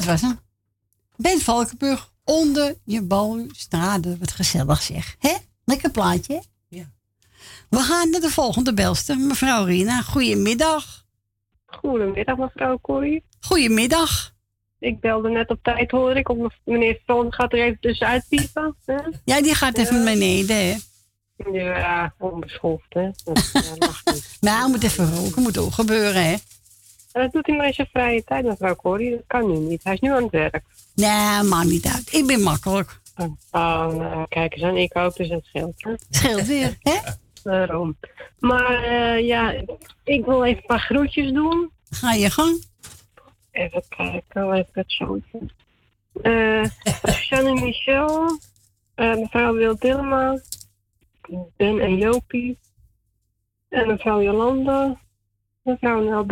Dat was hem. Ben Valkenburg, onder je balustrade. Wat gezellig zeg. Hè? Lekker plaatje, hè? Ja. We gaan naar de volgende belster, mevrouw Rina. Goedemiddag. Goedemiddag, mevrouw Corrie. Goedemiddag. Ik belde net op tijd, hoor ik. Of meneer Frans gaat er even tussenuit piepen. Hè? Ja, die gaat even naar beneden, hè? Ja, onbeschoft, hè. Dat mag niet. Nou, moet even roken, moet ook gebeuren, hè? En dat doet hij maar in zijn vrije tijd, mevrouw Corrie. Dat kan nu niet. Hij is nu aan het werk. Nee, maakt niet uit. Ik ben makkelijk. Oh, nou, kijk eens aan. Ik ook, dus het scheelt. Hè? Scheelt weer, hè? Daarom. Maar eh, ja, ik wil even een paar groetjes doen. Ga je gang. Even kijken, ik het zo? Eh Jeanne Michel, eh, mevrouw Wil Dillema, Ben en Jopie, en mevrouw Jolanda, mevrouw Nel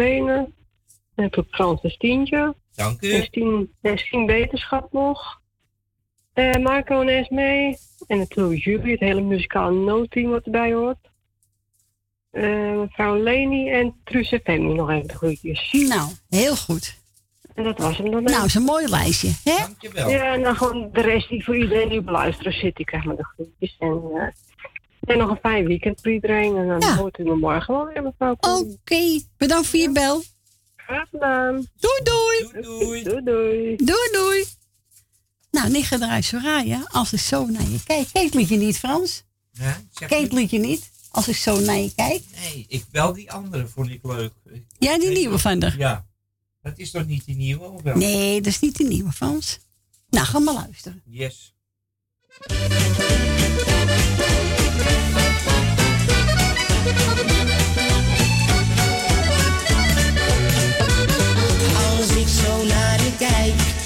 Benen, en tot Frans en Stientje. Dank u. En Stien, en Stien Beterschap nog. Eh Marco en Esmee. En natuurlijk Julie, het hele muzikale noodteam wat erbij hoort. Eh, mevrouw Leni en Truus en Femi nog even de groetjes. Nou, heel goed. En dat was hem dan. Nou, is een mooi lijstje, hè? Dankjewel. Ja, en dan gewoon de rest die voor iedereen die beluisteren zit. Ik krijg maar de groetjes. En, eh, en nog een fijn weekend voor iedereen. En dan hoort u me morgen wel weer, mevrouw. Oké, bedankt voor je bel. Graag gedaan. Doei, doei. Doei, doei. Doei, Doei, doei. Nou, Nigga draait Soraya, als ik zo naar je kijk. Kijk het liedje niet, Frans. Ja, Kijk liedje niet, als ik zo naar je kijk. Nee, ik wel die andere vond ik leuk. Ja, die nieuwe van de. Ja. Dat is toch niet die nieuwe, of wel? Nee, dat is niet de nieuwe, Frans. Nou, ga maar luisteren. Yes. kijk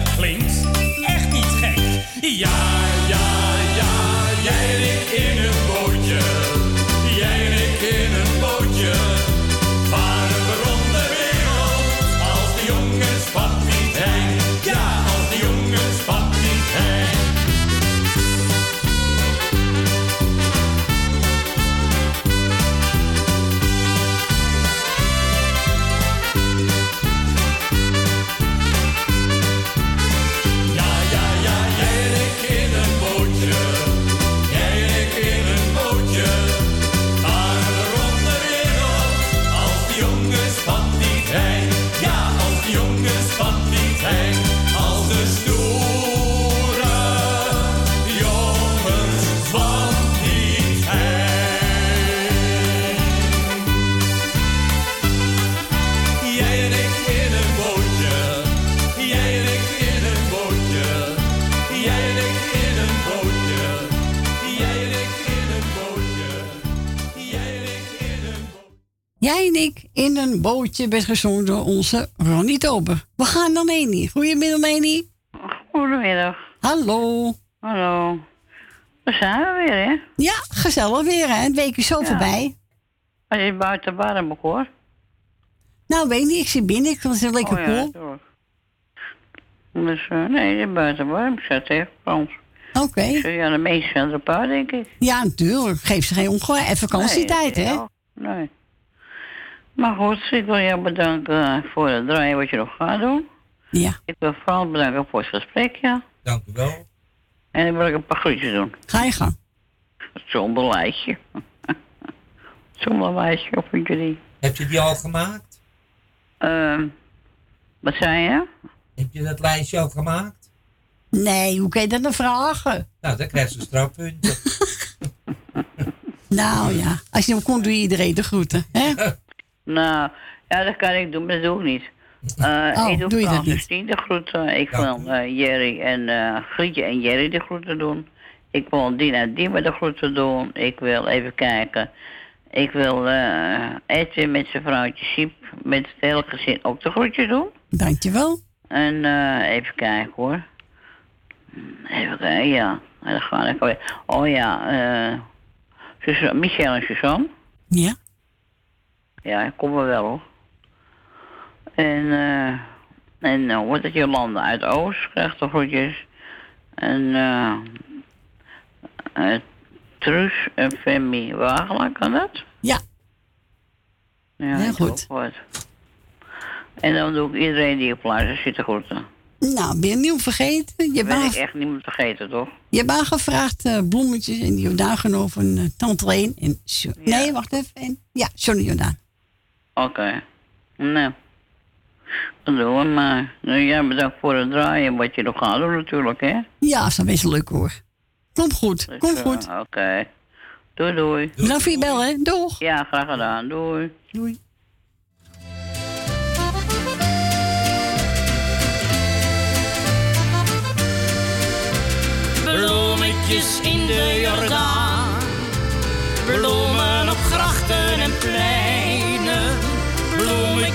dat klinkt echt niet gek. Ja, Jij en ik in een bootje werd gezongen door onze Ronnie Tober. We gaan naar Leni. Goedemiddag, Leni. Goedemiddag. Hallo. Hallo. Daar zijn we weer, hè? Ja, gezellig weer, hè? Het week is zo voorbij. Als je buiten warm ook, hoor. Nou, weet niet, ik zit binnen. Ik vind het lekker Oh, ja, cool. natuurlijk. Dus, eh, nee, je buiten warm. Ik zat tegen Frans. Oké. Ja, de meeste er een paar, denk ik. Ja, natuurlijk. Geef ze geen ongelijk. En vakantietijd, Nee, hè? ja, Nee. Maar goed, ik wil jou bedanken voor het draaien wat je nog gaat doen. Ja. Ik wil vooral bedanken voor het gesprek, ja. Dank u wel. En dan wil ik een paar groetjes doen. Ga je gang. Zonder lijstje. Zonder lijstje, of die? Heb je die al gemaakt? Ehm, wat zei je? Heb je dat lijstje al gemaakt? Nee, hoe kan je dat nou vragen? Nou, dan krijg je strafpunten. Nou ja, als je hem kon, doe je iedereen de groeten. Hè? Nou, ja, dat kan ik doen, maar dat doe ik niet. Eh, Oh, ik doe, doe je dat niet? De groeten. Ik wil eh, Jerry en eh Grietje en Jerry de groeten doen. Ik wil Dina en Dima de groeten doen. Ik wil even kijken. Ik wil eh Edwin met zijn vrouwtje Siep met het hele gezin ook de groetje doen. Dankjewel. En eh, even kijken hoor. Even kijken, ja. En dan ga ik alweer. Oh ja, eh Michel en Suzanne. Ja. Ja, ik kom er wel hoor. En, eh en uh, wat het Jolanda uit Oost krijgt de groetjes. En eh eh Truus en Femi Wagelaar, kan dat? Ja. Ja, Heel goed. En dan doe ik iedereen die op luister zit te groeten. Nou, ben je nieuw vergeten? Je ben ik echt niemand vergeten, toch? je hebt aangevraagd eh, bloemetjes en die Jordaan genomen van eh, Tante Leen. En Nee, wacht even. En, ja, Johnny Jordaan. Oké. Okay. Dat doen we maar. Nou, jij bedankt voor het draaien wat je nog gaat doen natuurlijk, hè? Ja, dat is leuk hoor. Komt goed, dus, komt goed. Eh, oké. Doei, doei. Bedankt voor je bel, hè? Doeg. Ja, graag gedaan. Doei. Doei. Bloemetjes in de Jordaan. Bloemen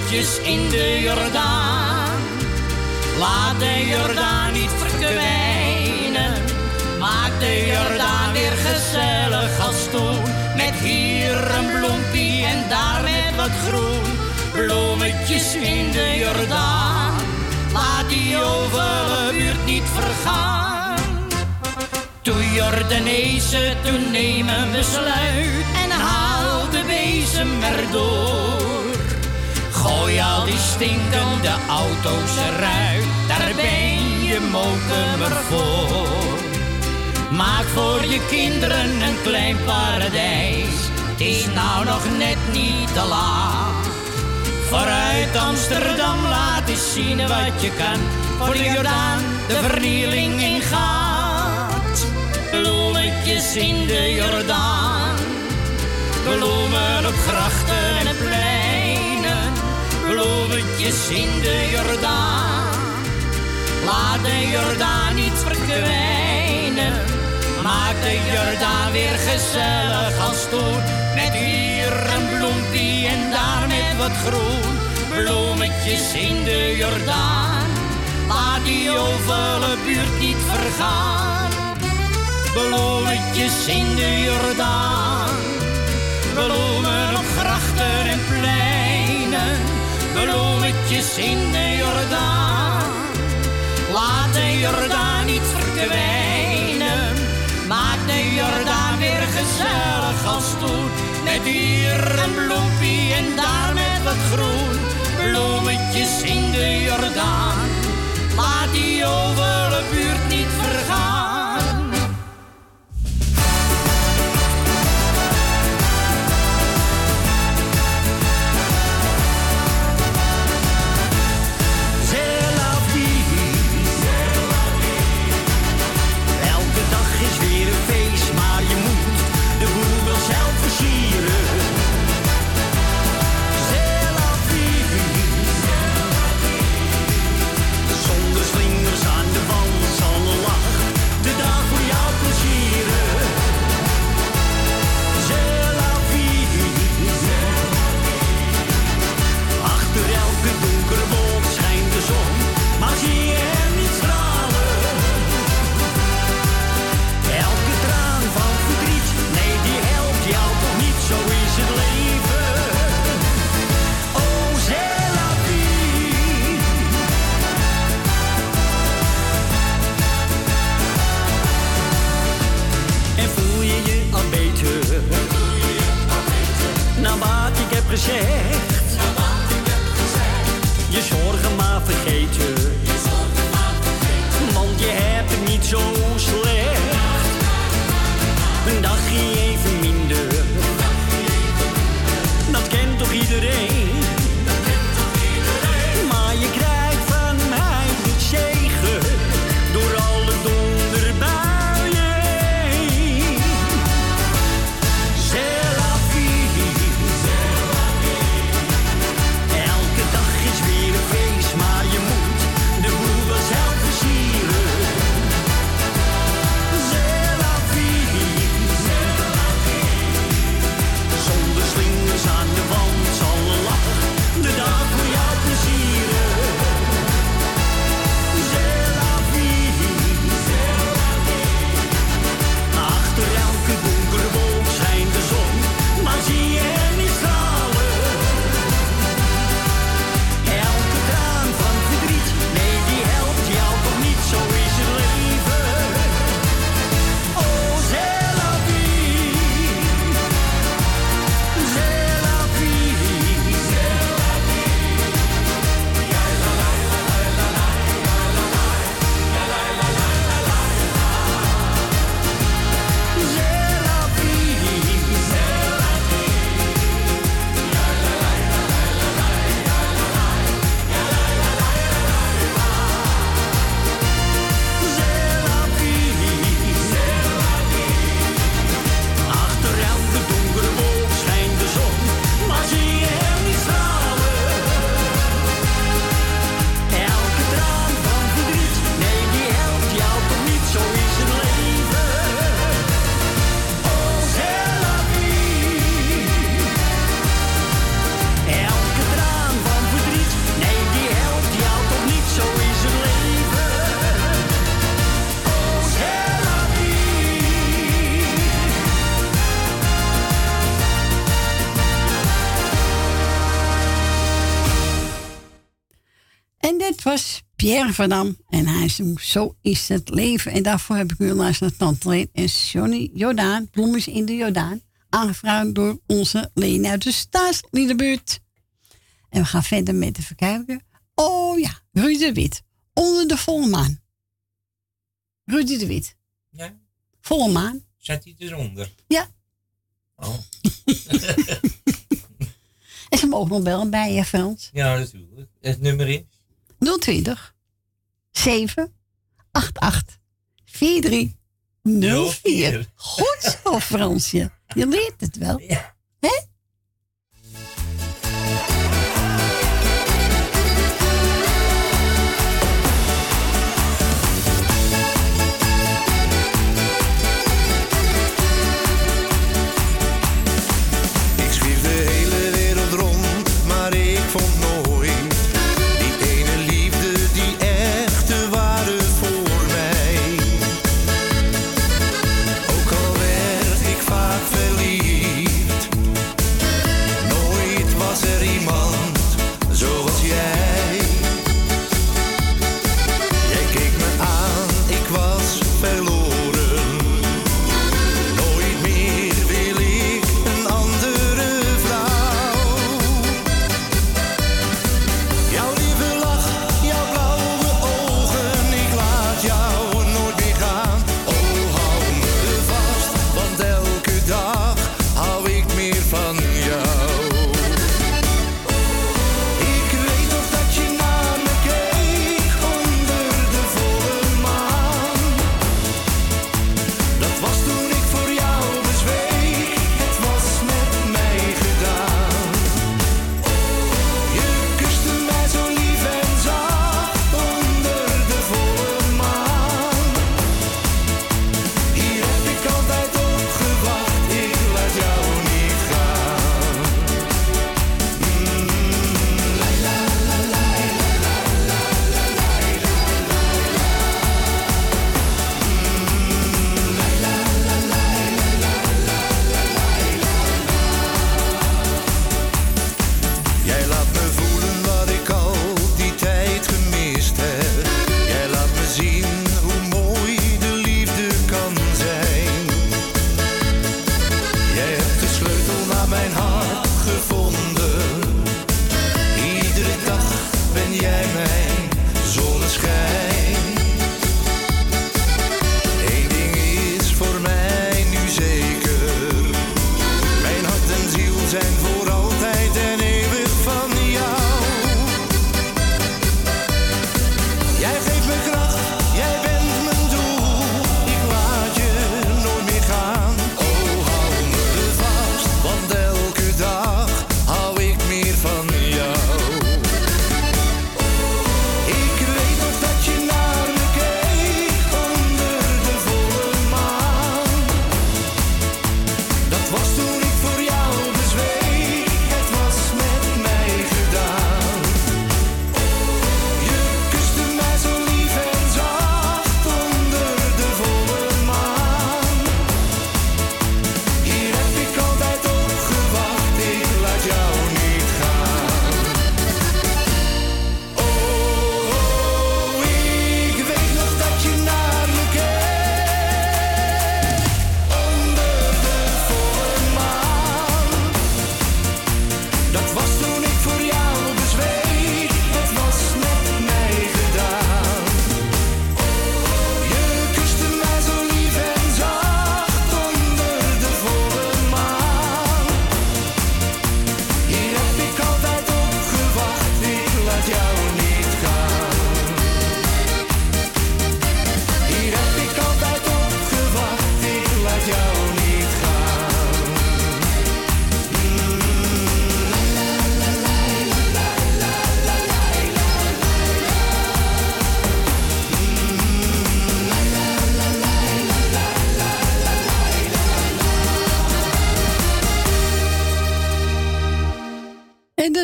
bloemetjes in de Jordaan. Laat de Jordaan niet verkwijnen, maak de Jordaan weer gezellig als toen. Met hier een bloempie en daar met wat groen, bloemetjes in de Jordaan. Laat die ovale buurt niet vergaan. Toen Jordanezen toen nemen besluit en haal de bezem erdoor. Gooi al die stinkende auto's eruit, daar ben je mokemer voor. Maak voor je kinderen een klein paradijs, het is nou nog net niet te laat. Vooruit Amsterdam laat eens zien wat je kan, voor de Jordaan de vernieling ingaat. Bloemetjes in de Jordaan, bloemen op grachten en pleinen, bloemetjes in de Jordaan. Laat de Jordaan niet verkwijnen, maak de Jordaan weer gezellig als toen. Met hier een bloempie en daar met wat groen, bloemetjes in de Jordaan. Laat die ovale buurt niet vergaan. Bloemetjes in de Jordaan. Bloemen op grachten en pleinen. Bloemetjes in de Jordaan. Laat de Jordaan niet verkwijnen. Maak de Jordaan weer gezellig als toen. Met hier een bloempie en daar met wat groen. Bloemetjes in de Jordaan. Laat die ovale buurt gezegd. Pierre van Dam. En hij zong Zo is het leven. En daarvoor heb ik u luisterd naar Tante Leen en Johnny Jordaan. Bloemen in de Jordaan. Aangevraagd door onze Leen uit de Staatsliedenbuurt. En we gaan verder met even kijken. Oh ja, Ruud de Wit. Onder de volle maan. Rudy de Wit. Ja? Volle maan. Zet hij eronder? Ja. Oh. En ze mogen nog bellen bij je, Frans. ja, natuurlijk. Het nummer is? 020 7 88 43 04. Goed zo, Fransje. Je leert het wel. Hè?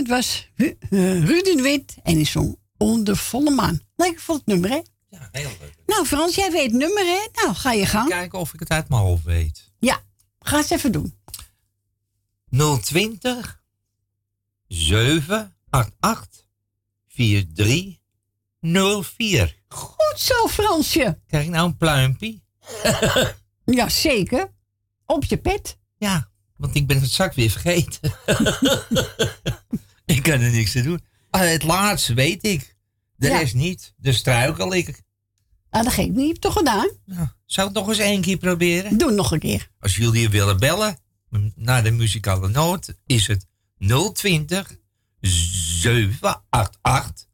Dat was Ru- eh, Ruud de Wit. En die zong Onder volle maan. Lekker voor het nummer, hè? Ja, heel leuk. Nou, Frans, jij weet het nummer, hè? Nou, ga je gang. Kijken of ik het uit mijn hoofd weet. Ja, ga eens even doen. 020 788 43 04. Goed zo, Fransje. Krijg ik nou een pluimpje? Ja, zeker. Op je pet. Ja, want ik ben het zak weer vergeten. ik kan er niks aan doen. Ah, het laatste weet ik. De Ja. rest niet. Dus struikel ik. Ah, dat geeft niet. Je hebt het toch gedaan? Zou het nog eens één keer proberen? Doe het nog een keer. Als jullie willen bellen naar de muzikale noot, is het 020 788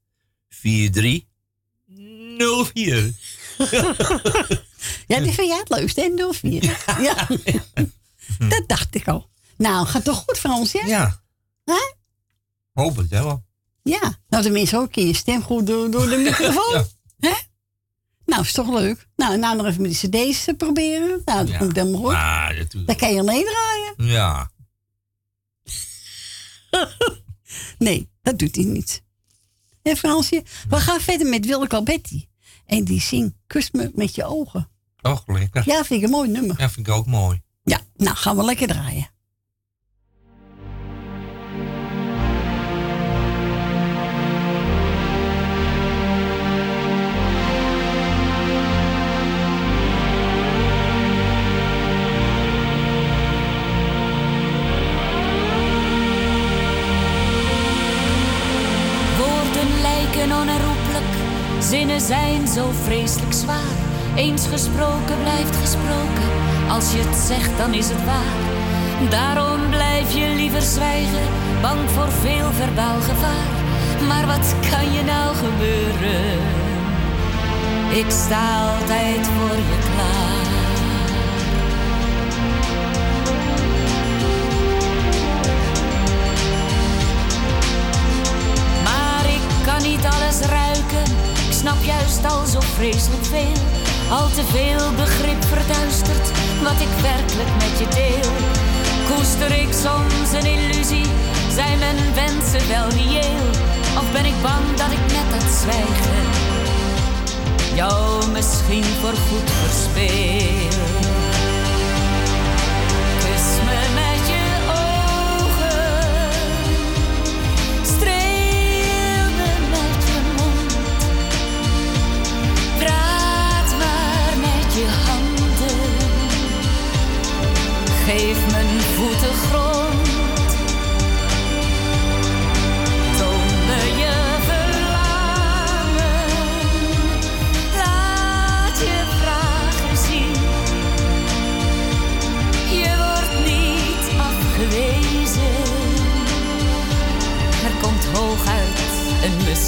4304. Ja, die vind jij het leukste, hè? 04. Ja. Dat dacht ik al. Nou, gaat toch goed, Frans, ja? Ja. Hè? Het wel. Ja. Nou, tenminste ook keer je stem goed door, door de microfoon. Hè? Nou, is toch leuk. Nou, nou nog even met die cd's eh, proberen. Nou, dat komt helemaal goed. Ah, dat Dan kan je alleen draaien. Ja. Nee, dat doet hij niet. En Fransje, we gaan verder met Willeke Alberti. En die zingt Kus me met je ogen. Och, lekker. Ja, vind ik een mooi nummer. Ja, vind ik ook mooi. Ja, nou gaan we lekker draaien. Zinnen zijn zo vreselijk zwaar. Eens gesproken blijft gesproken, als je het zegt dan is het waar. Daarom blijf je liever zwijgen, bang voor veel verbaal gevaar. Maar wat kan je nou gebeuren? Ik sta altijd voor je kan niet alles ruiken. Ik snap juist al zo vreselijk veel. Al te veel begrip verduistert wat ik werkelijk met je deel. Koester ik soms een illusie? Zijn mijn wensen wel reëel? Of ben ik bang dat ik met dat zwijgen jou misschien voorgoed verspeel?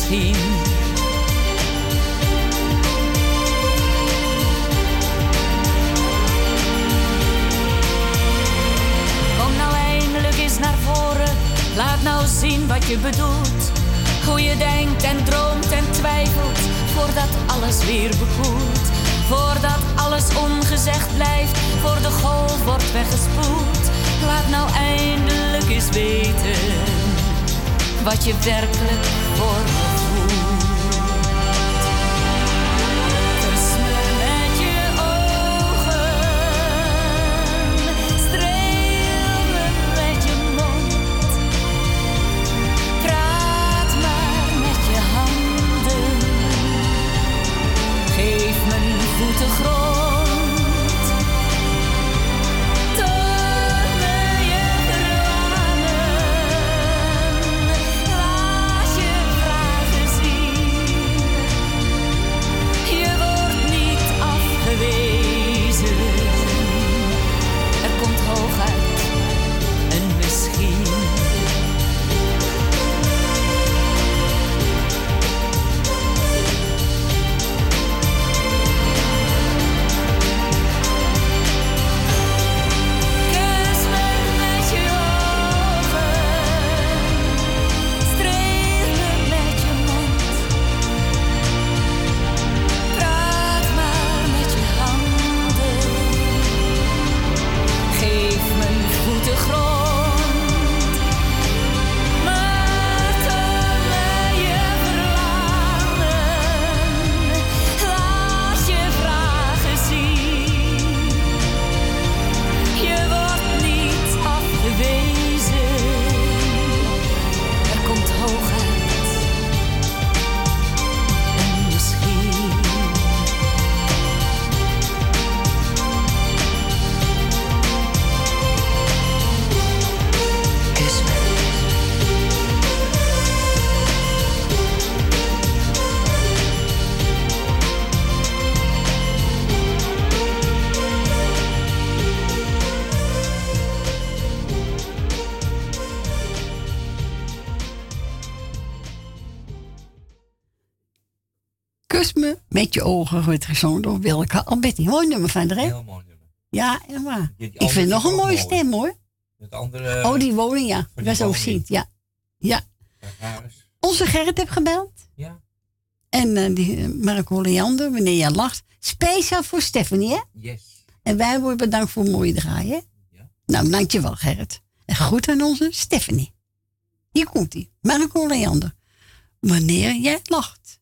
Kom nou eindelijk eens naar voren. Laat nou zien wat je bedoelt. Hoe je denkt en droomt en twijfelt. Voordat alles weer bekoelt. Voordat alles ongezegd blijft. Voor de golf wordt weggespoeld. Laat nou eindelijk eens weten. Wat je werkelijk voor grote grond. Met je ogen wordt gezongen door Wilke Alberti. Mooi nummer van de hè? Heel mooi nummer. Ja. Die Ik vind nog een mooie mooi. stem hoor. Het andere... oh, die woning, ja. Dat is ook ziet, ja. Ja. Onze Gerrit heb gebeld. Ja. En eh, die eh, Marco Leander, wanneer jij lacht. Speciaal voor Stephanie, hè? Yes. En wij worden bedankt voor mooie draaien. Ja. Nou, dankjewel Gerrit. En goed aan onze Stephanie. Hier komt hij. Marco Leander. Wanneer jij lacht.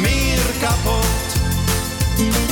meer kapot.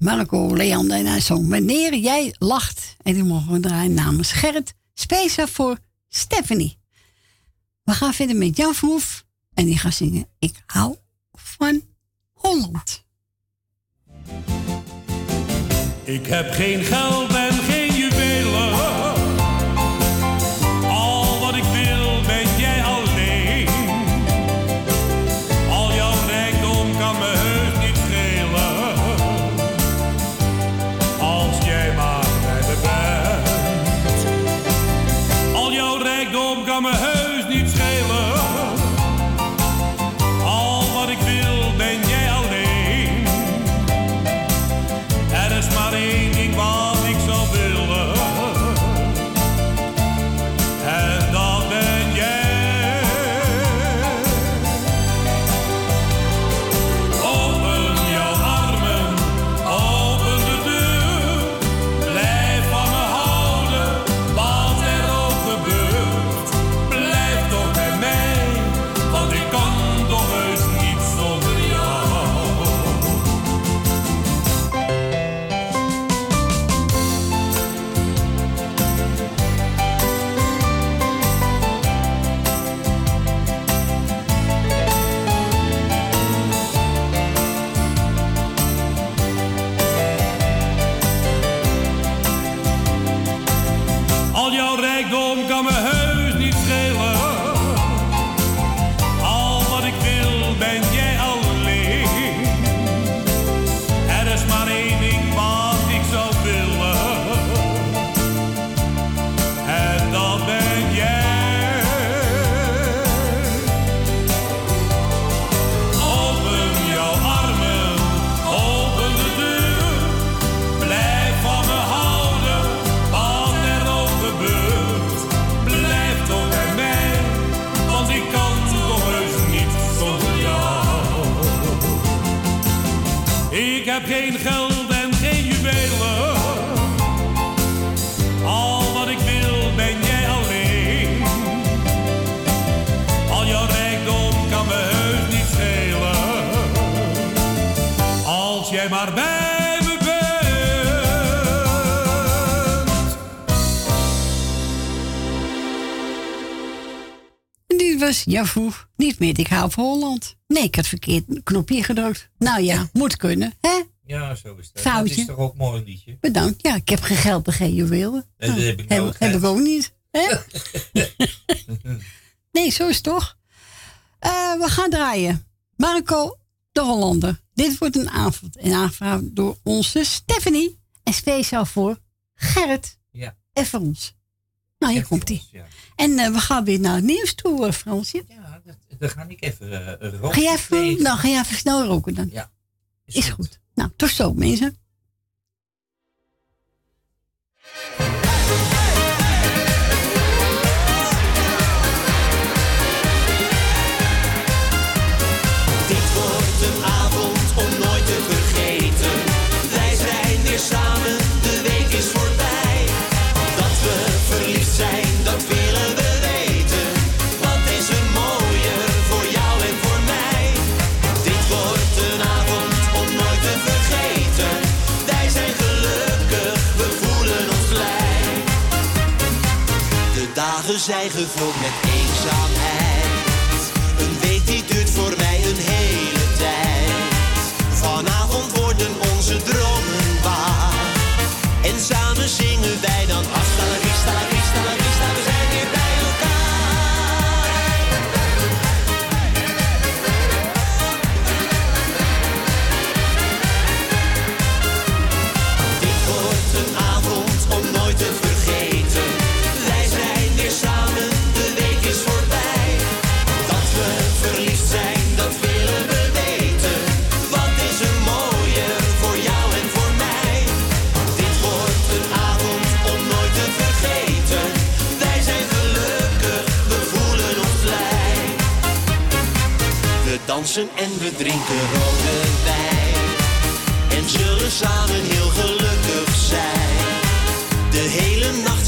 Marco Leander en hij zong Wanneer jij lacht. En die mogen we draaien namens Gerrit. Speciaal voor Stephanie. We gaan verder met Jan Verhoef. En die gaat zingen Ik hou van Holland. Ik heb geen Javoe, niet meer ik hou van Holland. Nee, ik had verkeerd een knopje gedrukt. Nou ja, moet kunnen, hè? Ja, zo is dat. Foutje. Dat is toch ook een mooi liedje? Bedankt. Ja, ik heb geen geld en geen juwelen. Nee, dat heb ik heb, ik ook niet. Hè? nee, zo is het toch. Eh, we gaan draaien. Marco de Hollander. Dit wordt een avond. Een avond door onze Stephanie. En speciaal voor Gerrit. Ja. En voor ons. Nou, hier komt hij. En eh, we gaan weer naar het nieuws toe, eh, Fransje. Ja, dat, dan ga ik even uh, roken. Ga jij even, nou, ga jij even snel roken dan? Ja. Is, goed. Nou, tot zo, mensen. Dagen zijn gevuld met eenzaamheid. Een week die duurt voor mij een hele tijd. Vanavond worden onze dromen en we drinken rode wijn. En zullen samen heel gelukkig zijn. De hele nacht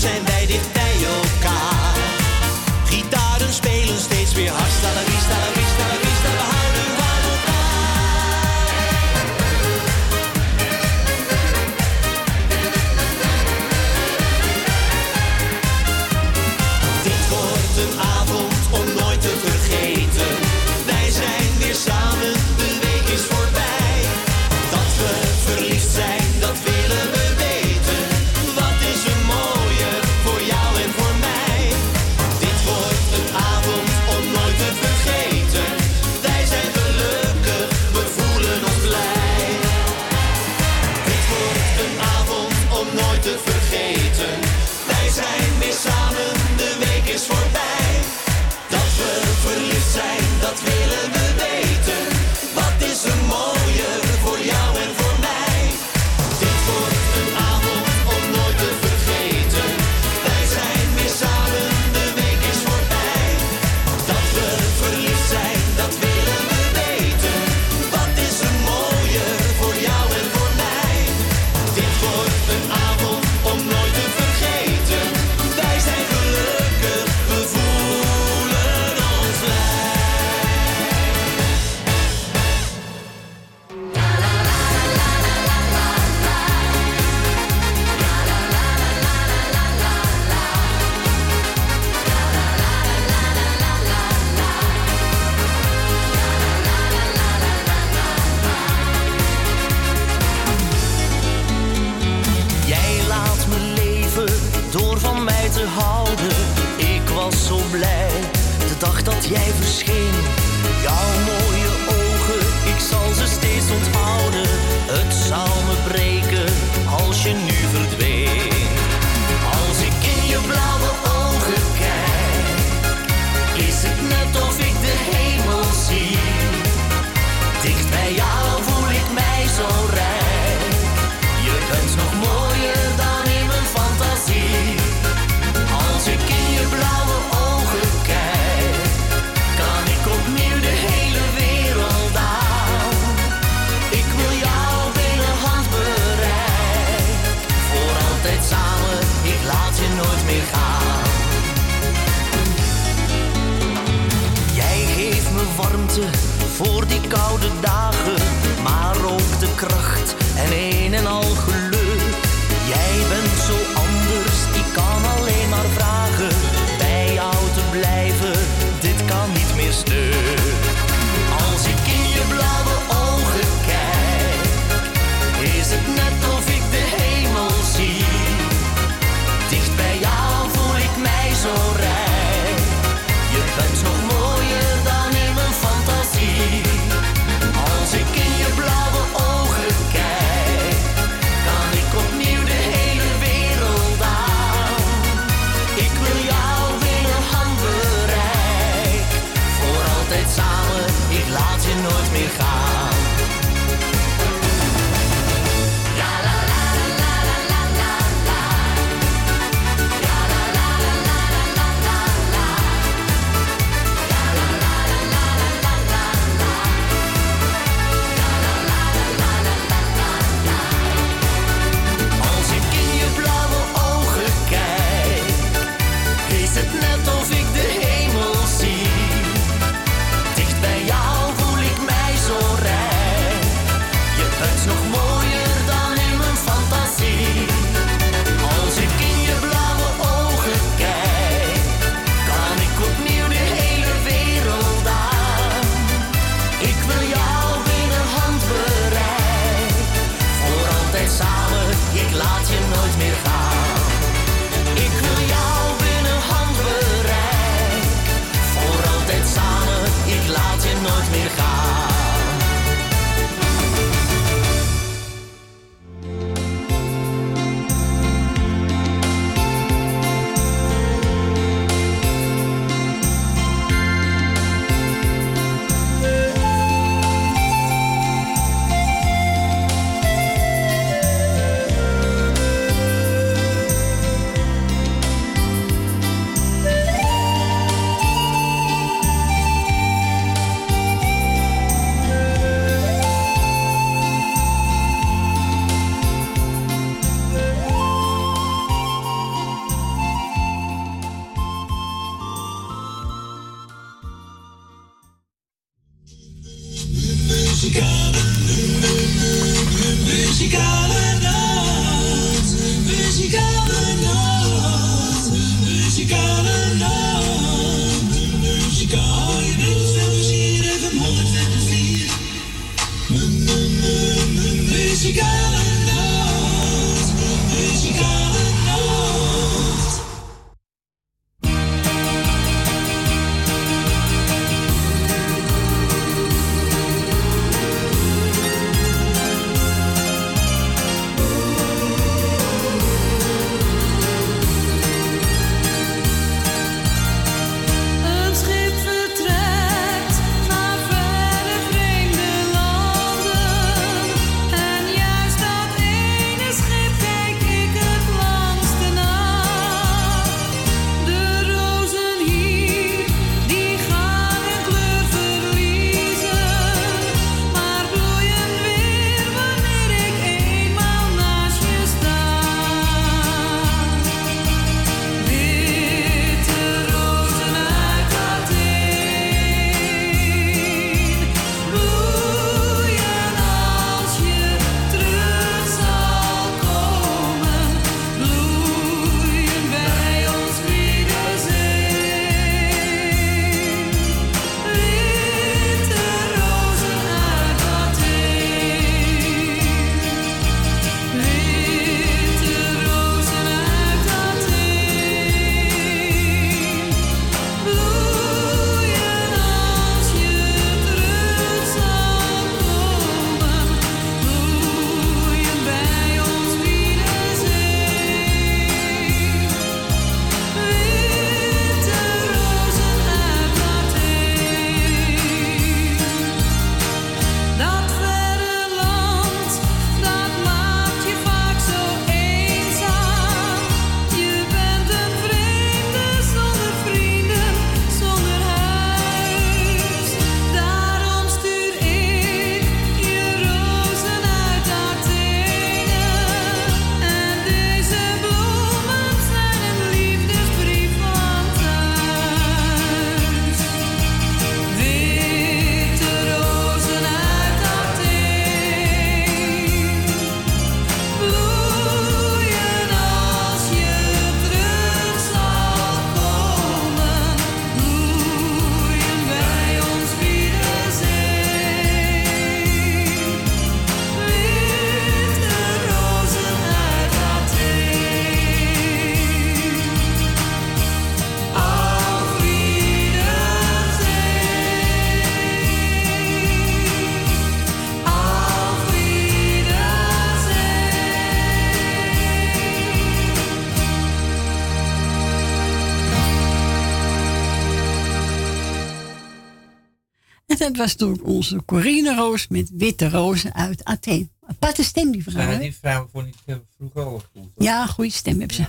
dat was toen onze Corine Roos met witte rozen uit Athene. Aparte stem die vrouw. Ja, die vrouw vond ik eh, vroeger al goed. hoor. Ja, goede stem hebben ze.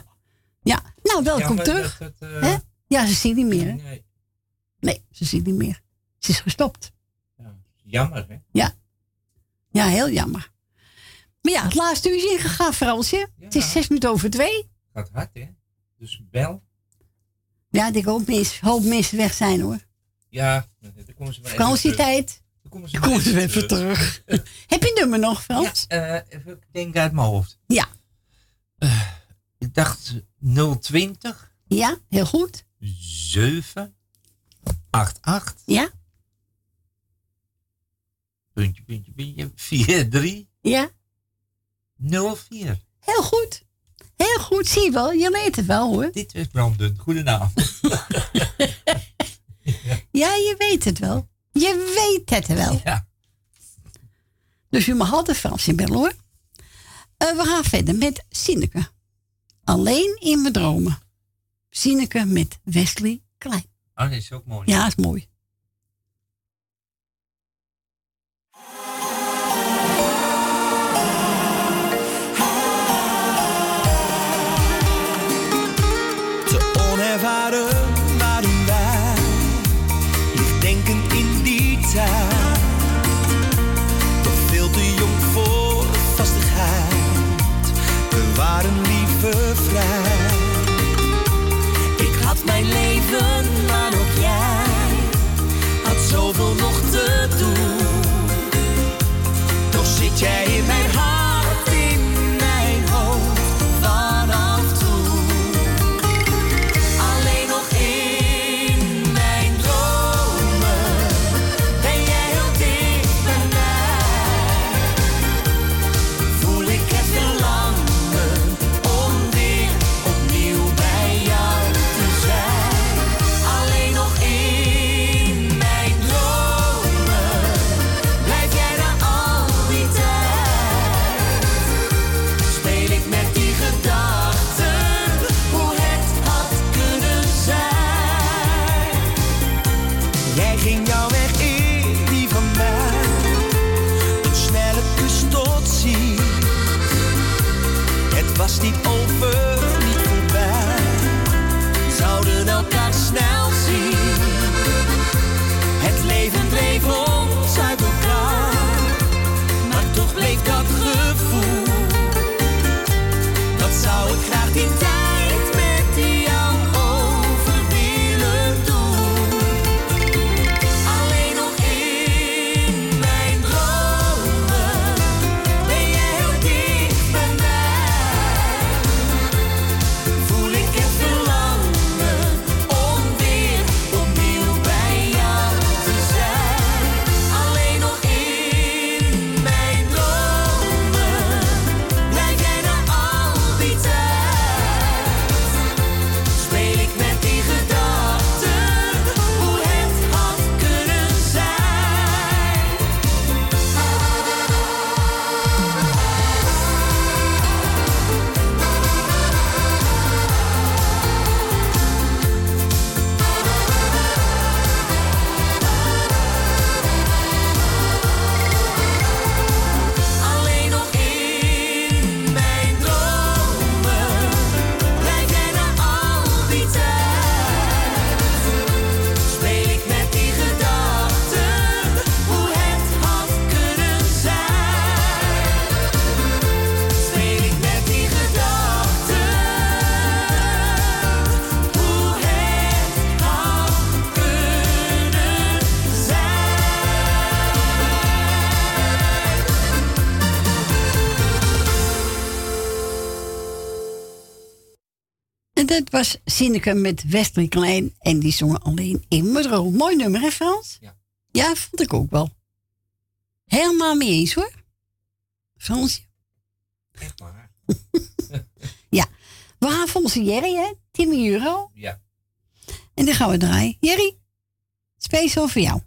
Ja, nou welkom terug. het, eh, Hè? Ja, ze zingt niet meer. Hè? Nee. Nee, ze zingt niet meer. Ze is gestopt. Jammer, hè? Ja. Ja, heel jammer. Maar ja, het laatste uur is ingegaan, Fransje. Het is zes minuten over twee. Gaat hard, hè? Dus bel. Ja, ik hoop hoop mensen weg zijn hoor. Ja, dan komen ze maar. Vakantietijd. Dan komen Dan komen ze even terug. Heb je nummer nog, Frans? Ja, eh, even denken uit mijn hoofd. Ja. Eh, ik dacht 020 Ja, heel goed. 7 88 Ja. puntje, puntje, puntje 43 Ja. 04. Heel goed. Heel goed, zie je wel. Je weet het wel hoor. Dit is Brandon. Goedenavond. Ja, je weet het wel. Je weet het wel. Ja. Dus u mag altijd Frans in bellen hoor. Eh, we gaan verder met Sineke. Alleen in mijn dromen. Sineke met Wesley Klein. Oh, dat is ook mooi. Ja, is mooi. Te onervaren dat was Sineke met Wesley Klein. En die zongen alleen in mijn droom. Mooi nummer, hè Frans? Ja. Ja, vond ik ook wel. Helemaal mee eens hoor. Fransje. Echt waar. Ja. We gaan voor onze Jerry, hè? 10 euro. Ja. En dan gaan we draaien. Jerry, speciaal voor jou.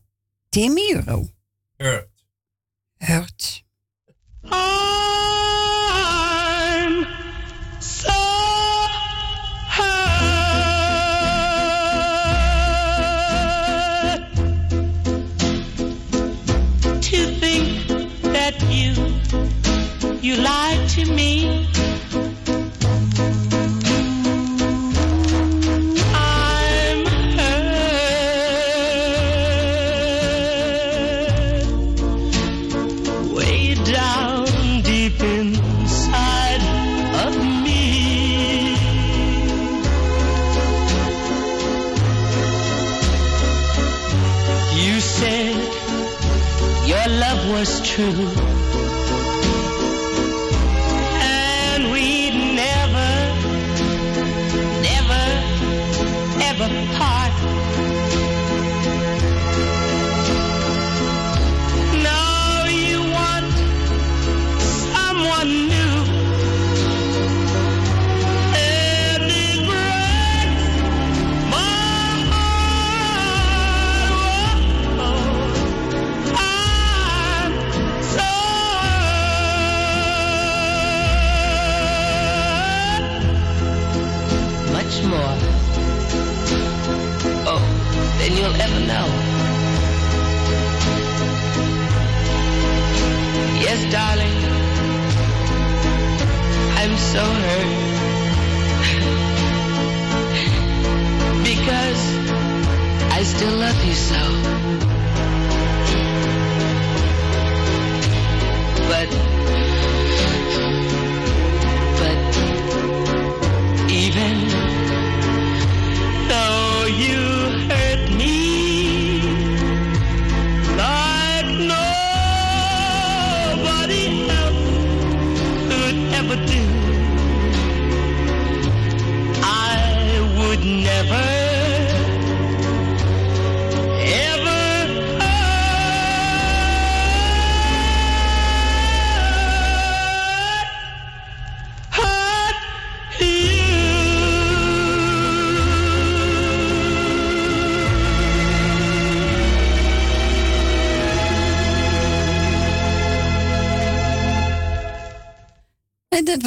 10 euro. Hurt. Hurt. I'm you lied to me. I'm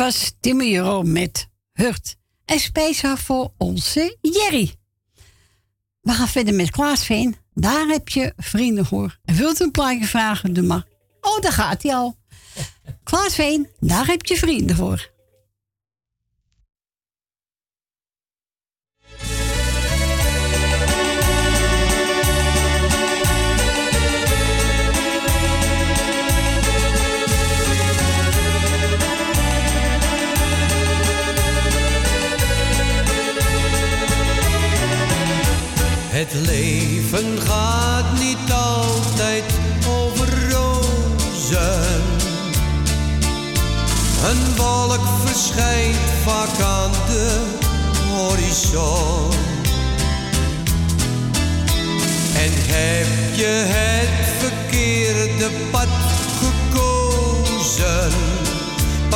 was Timmy Jero met Hurt. En speciaal voor onze Jerry. We gaan verder met Klaas Veen. Daar heb je vrienden voor. En wilt u een plaatje vragen, doe maar. Oh, daar gaat hij al. Klaas Veen, daar heb je vrienden voor. Het leven gaat niet altijd over rozen. Een wolk verschijnt vaak aan de horizon. En heb je het verkeerde pad gekozen,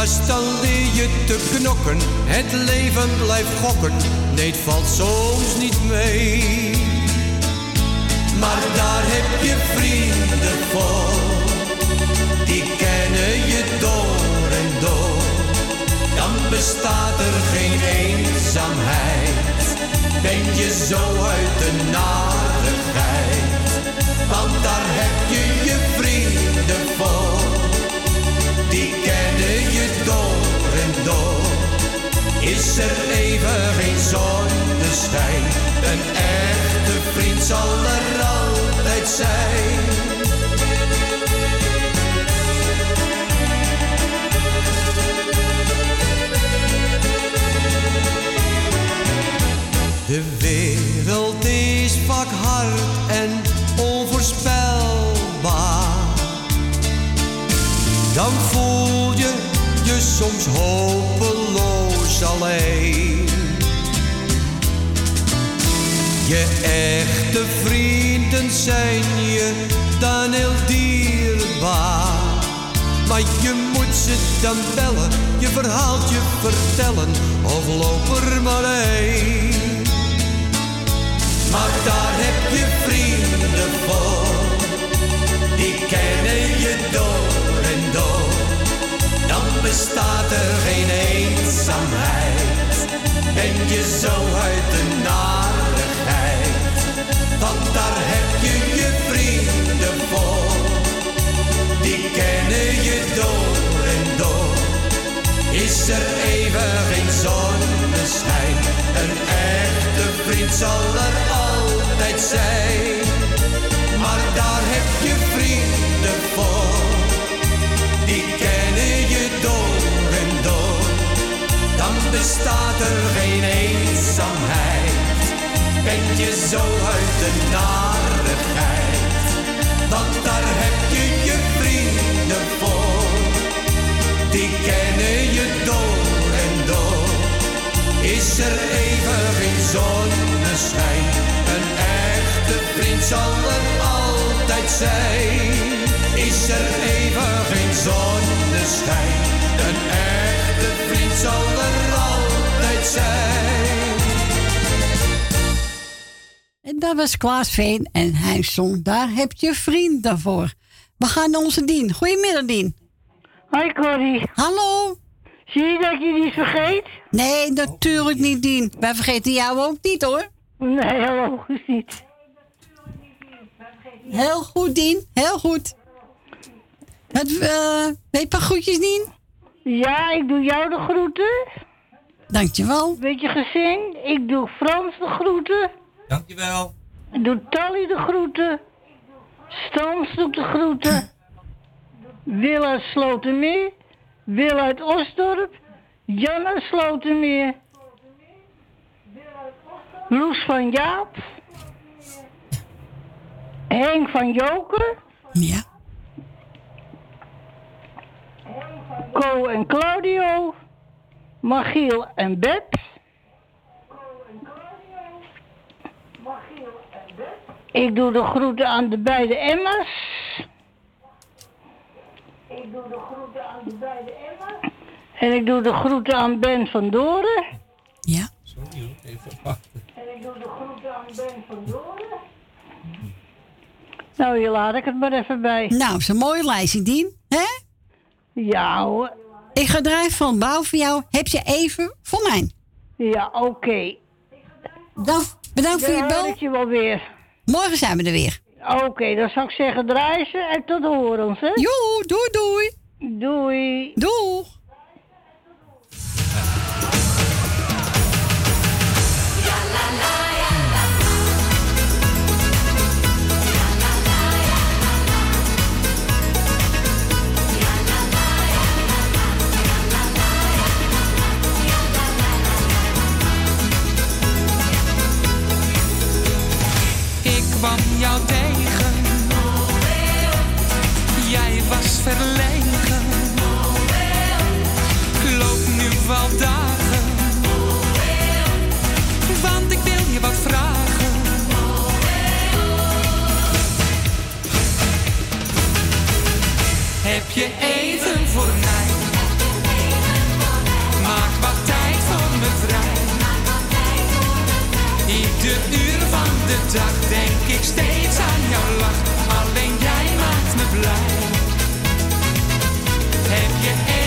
pas dan leer je te knokken. Het leven blijft gokken, nee, valt soms niet mee. Maar daar heb je vrienden voor, die kennen je door en door. Dan bestaat er geen eenzaamheid, ben je zo uit de narigheid. Want daar Is er even geen zonneschijn, een echte vriend zal er altijd zijn. De wereld is vaak hard en onvoorspelbaar. Dan voel je je soms hopeloos alleen. Je echte vrienden zijn je dan heel dierbaar. Maar je moet ze dan bellen, je verhaaltje vertellen of loop er maar heen. Maar daar heb je vrienden voor, die kennen je door en door bestaat er geen eenzaamheid. Ben je zo uit de narigheid, want daar heb je je vrienden voor. Die kennen je door en door. Is er even geen zonneschijn, een echte vriend zal er altijd zijn. Maar daar heb je vrienden voor, die kennen bestaat er geen eenzaamheid, ben je zo uit de narigheid. Want daar heb je je vrienden voor, die kennen je door en door. Is er even geen zonneschijn, een echte vriend zal er altijd zijn. Is er even geen zonneschijn, een echte vriend zal er altijd zijn. En dat was Klaas Veen en hij zong Daar heb je vrienden voor. We gaan naar onze Dien. Goedemiddag, Dien. Hoi, Corrie. Hallo. Zie je dat je niet vergeet? Nee, natuurlijk niet, Dien. Wij vergeten jou ook niet, hoor. Nee, logisch niet. Heel goed, Dien. Heel goed. Het, eh, weet je paar groetjes, Dien? Ja, ik doe jou de groeten. Dankjewel. Beetje gezin. Ik doe Frans de groeten. Dankjewel. Ik doe Tally de groeten. Stans doet de groeten. Wil uit Slotermeer. Wil uit Osdorp. Jan uit Slotermeer. Loes van Jaap. Henk van Joker. Ja. Co en Claudio. Magiel en Beb. Ik doe de groeten aan de beide Emma's. Ik doe de groeten aan de beide Emma's. En ik doe de groeten aan Ben van Doren. Ja. Sorry hoor, even wachten. En ik doe de groeten aan Ben van Doren. Nou, hier laat ik het maar even bij. Nou, is een mooie lijstje, Dien. Hè? Ja hoor. Ik ga draaien van bouw voor jou. Heb je even voor mij? Ja, oké. Dan, bedankt voor je bel. je wel weer. Morgen zijn we er weer. Oké, dan zou ik zeggen draaien ze en tot horens, hè? Joe, doei doei. Doei. Doeg. Verlegen. Ik loop nu wel dagen. Want ik wil je wat vragen. Heb je even voor mij? Maak wat tijd voor me vrij. Ieder uur van de dag denk ik steeds aan jouw lach. Alleen jij maakt me blij. Heb je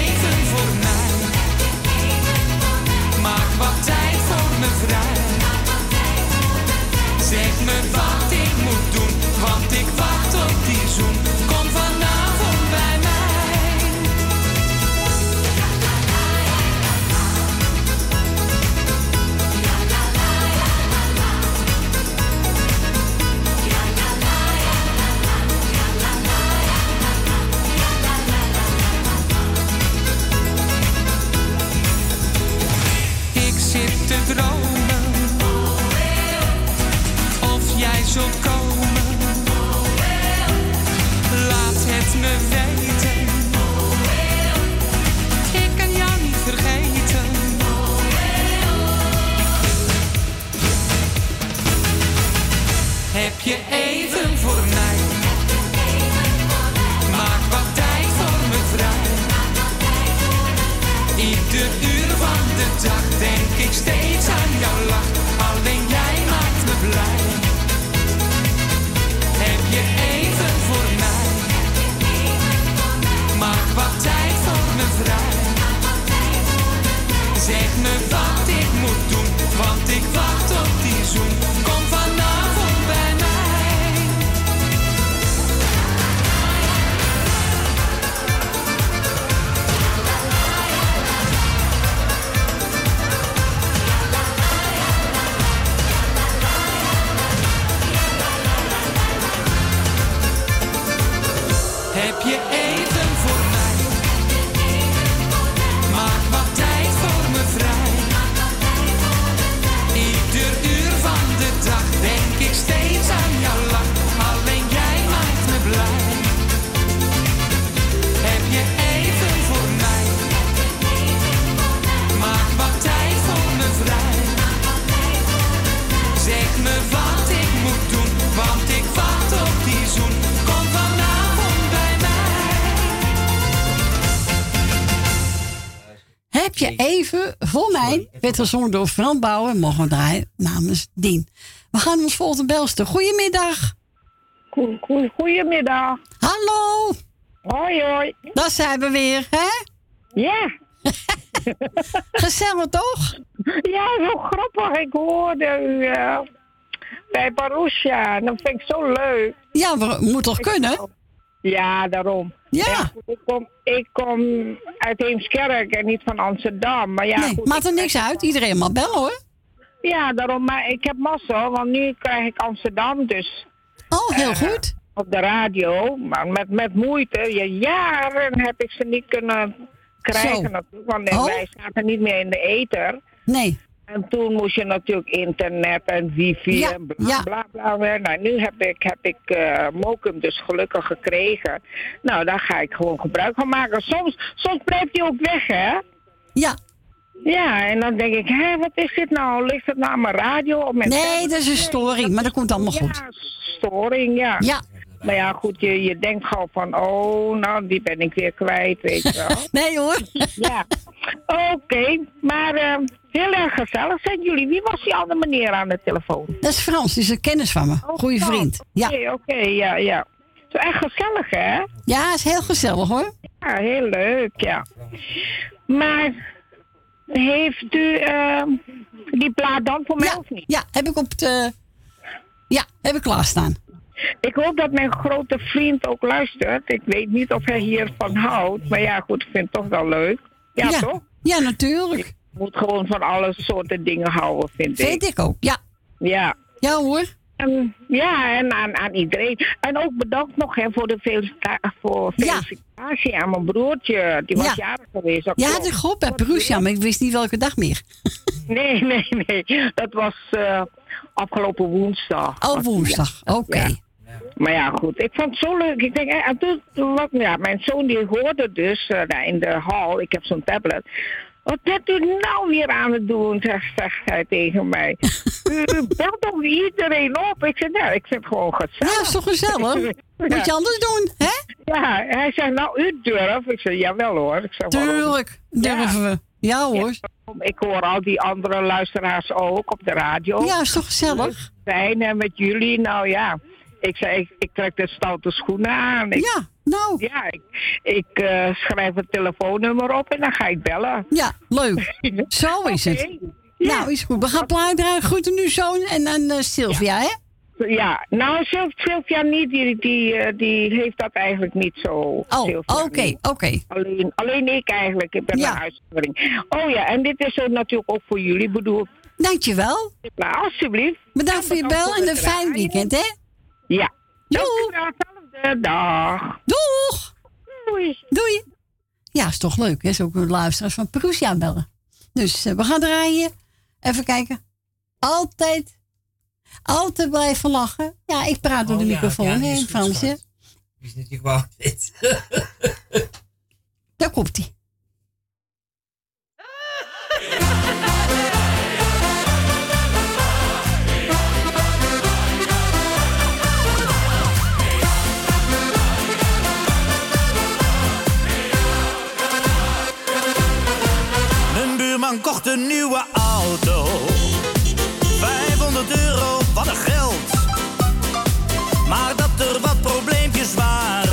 je even voor mij? Maak wat tijd voor me vrij. Ieder uur van de dag denk ik steeds aan jouw lach. Alleen jij maakt me blij. Heb je even voor mij? Maak wat tijd voor me vrij. Zeg me wat ik moet doen, want ik wacht op die zoen. Mij, werd gezongen door Fran Bouwen, mogen we draaien namens Dien. We gaan ons volgende belster. Goedemiddag. Goedemiddag. Hallo. Hoi, hoi. Daar zijn we weer, hè? Ja. Gezellig toch? Ja, zo grappig. Ik hoorde u eh, bij Borussia. Dat vind ik zo leuk. Ja, we moet toch kunnen? Ja, daarom. Ja. ik, kom, ik kom uit Heemskerk en niet van Amsterdam. Maar ja, nee, goed, maakt er ik- niks uit. Iedereen mag bellen hoor. Ja, daarom. Maar ik heb massa, want nu krijg ik Amsterdam dus. Oh, heel eh, goed. Op de radio. Maar met, met moeite. Ja, jaren heb ik ze niet kunnen krijgen Zo. natuurlijk. Want Oh. wij zaten niet meer in de ether. Nee. En toen moest je natuurlijk internet en wifi Ja, en bla ja. bla bla. bla. Nou, nu heb ik, heb ik eh, Mokum dus gelukkig gekregen. Nou, daar ga ik gewoon gebruik van maken. Soms, soms blijft hij ook weg, hè? Ja. Ja, en dan denk ik, hé, wat is dit nou? Ligt het nou aan mijn radio? Of mijn Nee, dat is een storing, maar dat komt allemaal goed. Ja, storing, ja. Ja. Maar ja, goed, je, je denkt gauw van, oh, nou, die ben ik weer kwijt, weet je wel. nee hoor. ja. Oké, maar eh, heel erg gezellig zijn jullie. Wie was die andere meneer aan de telefoon? Dat is Frans, die is een kennis van me. Goeie vriend. Ja. Oké, oké, ja, ja. Zo echt gezellig, hè? Ja, is heel gezellig hoor. Ja, heel leuk, ja. Maar heeft u eh, die plaat dan voor mij of niet? Ja, heb ik op de... Ja, heb ik klaarstaan. Ik hoop dat mijn grote vriend ook luistert. Ik weet niet of hij hiervan houdt. Maar ja, goed, ik vind het toch wel leuk. Ja, Ja. toch? Ja, natuurlijk. Je moet gewoon van alle soorten dingen houden, vind ik. Vind ik ook, ja. Ja. Ja hoor. En, ja, en aan, aan iedereen. En ook bedankt nog hè, voor de felicita- voor felicitatie aan mijn broertje. Die was Ja. jarig geweest. dat Ja, klopt. ik gehoord bij Perusia, maar ik wist niet welke dag meer. Nee, nee, nee. Dat was eh, afgelopen woensdag. Oh, woensdag. Oké. Ja. Maar ja, goed. Ik vond het zo leuk. Ik denk, eh, en toen, wat, ja, mijn zoon die hoorde dus eh, daar in de hal. Ik heb zo'n tablet. Wat bent u nou weer aan het doen, zegt, zegt hij tegen mij. U belt toch iedereen op? Ik zeg, nou, ik vind het gewoon gezellig. Ja, is toch gezellig? Moet je anders doen, hè? Ja, hij zei, nou, u durft. Ik zei, jawel hoor. Ik zeg? Tuurlijk, durven we. Ja hoor. Ik hoor al die andere luisteraars ook op de radio. Ja, is toch gezellig? Zijn en met jullie, nou ja. Ik zei, ik, ik trek de stoute schoenen aan. Ik- Ja, nou. Ja, ik, ik eh, schrijf het telefoonnummer op en dan ga ik bellen. Ja, leuk. Zo is het. Nou, is goed. We gaan plaat draaien. Groeten nu zoon en dan eh, Sylvia, hè? Ja, nou, Syl- Sylvia niet, die, die, eh, die heeft dat eigenlijk niet zo. Oh, oké, oké. Alleen, alleen ik eigenlijk, ik ben een uitzondering. Oh ja, en dit is natuurlijk ook voor jullie bedoeld. Dankjewel. Nou, alsjeblieft. Bedankt voor je bel en een fijn weekend, hè? Ja. Doei. Dag. Doeg. Doei. Doei. Ja, is toch leuk, hè? Zo ook luisteraars van Perusia bellen. Dus eh, we gaan draaien. Even kijken. Altijd, altijd blijven lachen. Ja, ik praat door de Oh ja, microfoon, ja, is goed, Fransje? is natuurlijk wel dit. Daar komt hij. Buurman kocht een nieuwe auto. 500 euro, wat een geld. Maar dat er wat probleempjes waren,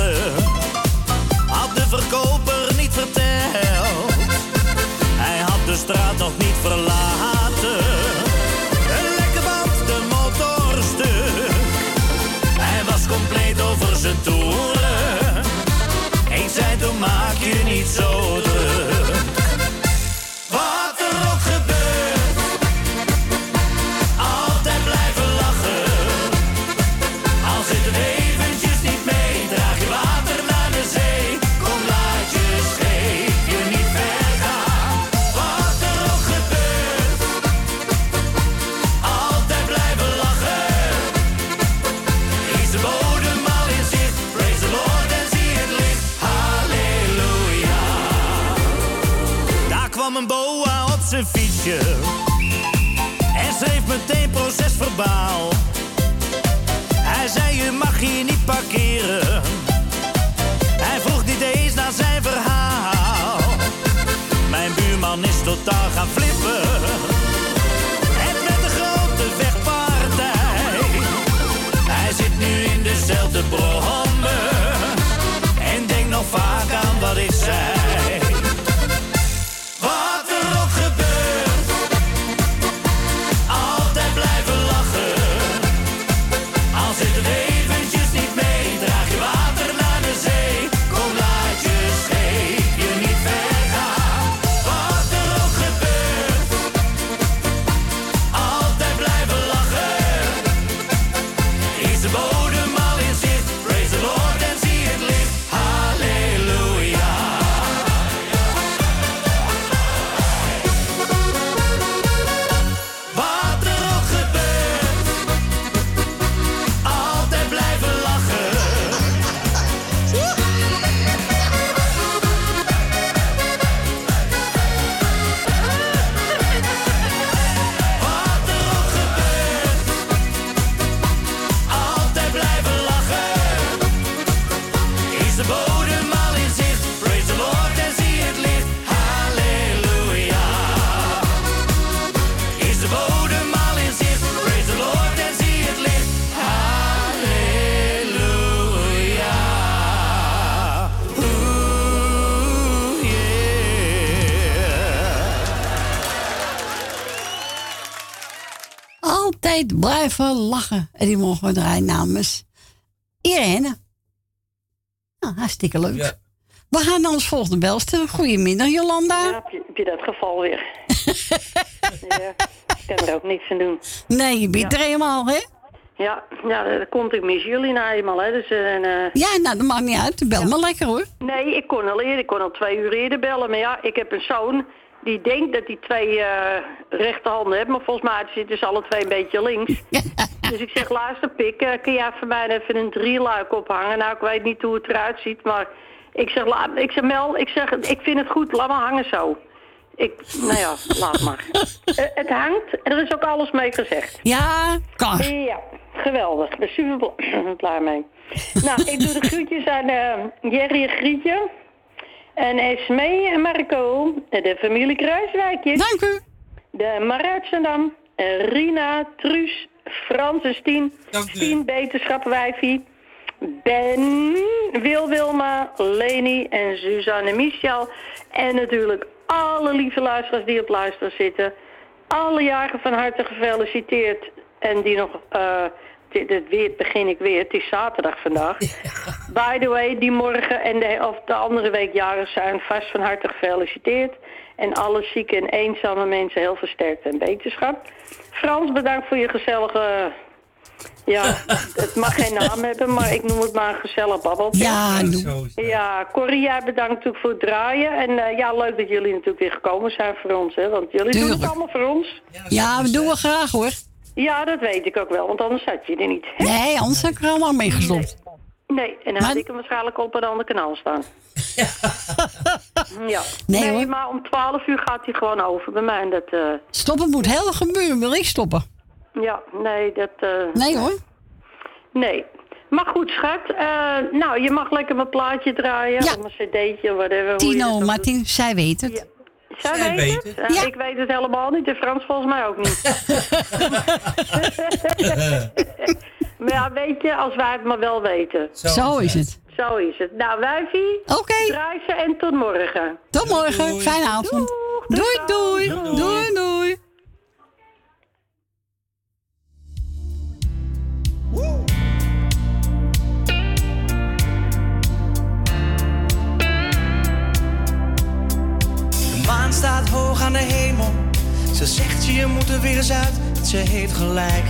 mag hier niet parkeren. Hij vroeg niet eens naar zijn verhaal. Mijn buurman is totaal gaan vliegen. En die mogen we draaien namens Irene. Nou, hartstikke leuk. We gaan naar ons volgende belster. Goedemiddag, Jolanda. Ja, heb je, heb je dat geval weer? ja, ik kan er ook niks aan doen. Nee, je bent Ja. er helemaal, hè? Ja, ja, dat komt. Ik mis jullie nou eenmaal, hè. Dus, eh, en, eh, Ja, nou, dat maakt niet uit. Bel maar lekker, hoor. Nee, ik kon al eerder, ik kon al twee uur eerder bellen. Maar ja, ik heb een zoon die denkt dat hij twee eh rechterhanden heeft. Maar volgens mij zitten ze alle twee een beetje links. dus ik zeg, luister Pik, eh, kun jij voor mij even een drieluik ophangen? Nou, ik weet niet hoe het eruit ziet, maar ik zeg, laat, ik zeg Mel, ik zeg, ik vind het goed, laat maar hangen zo. Ik, nou ja, laat maar. Eh, het hangt en er is ook alles mee gezegd. Ja, kan. Ja, geweldig. Ik ben super bl- blij mee. Nou, ik doe de groetjes aan Jerry en Grietje. En Esmee en Marco. De familie Kruiswijkjes. Dank u. De Maruitsendam. En Rina, Truus, Frans en Stien. Stien, Beterschapwijfie. Ben, Wil Wilma, Leni en Suzanne Michel. En natuurlijk alle lieve luisteraars die op luisteren zitten. Alle jaren van harte gefeliciteerd. En die nog, eh dit, dit weer begin ik weer, het is zaterdag vandaag. By the way, die morgen en de, of de andere week jarig zijn, vast van harte gefeliciteerd. En alle zieke en eenzame mensen heel versterkt en beterschap. Frans, bedankt voor je gezellige... Ja, het mag geen naam hebben, maar ik noem het maar een gezellig babbeltje. Ja, doe. Ja, Corrie, jij bedankt natuurlijk voor het draaien. En eh, ja, leuk dat jullie natuurlijk weer gekomen zijn voor ons, hè. Want jullie doen het allemaal voor ons. Ja, we doen we graag, hoor. Ja, dat weet ik ook wel, want anders zat je er niet. Nee, anders heb ik er allemaal mee gestopt. Nee, en dan had ik hem waarschijnlijk op een ander kanaal staan. ja. Nee, maar om 12 uur gaat hij gewoon over bij mij. En dat, eh, Stoppen moet heel gebeuren. Wil ik stoppen? ja, nee, dat... eh, Nee, hoor. Nee. Maar goed, schat. eh, nou, je mag lekker mijn plaatje draaien. Of een cd'tje, whatever. Tino, Martin, zij weet het. Zij, Zij weet weet het? het. Ja, Ik weet het helemaal niet. En Frans volgens mij ook niet. maar ja, weet je, als wij het maar wel weten. Zo is het. Zo is het. Nou, wijfie. Oké. Draai ze en tot morgen. Tot morgen. Fijne avond. Doei, doei. Doei, doei. De maan staat hoog aan de hemel. Ze zegt je, moet er weer eens uit. Ze heeft gelijk.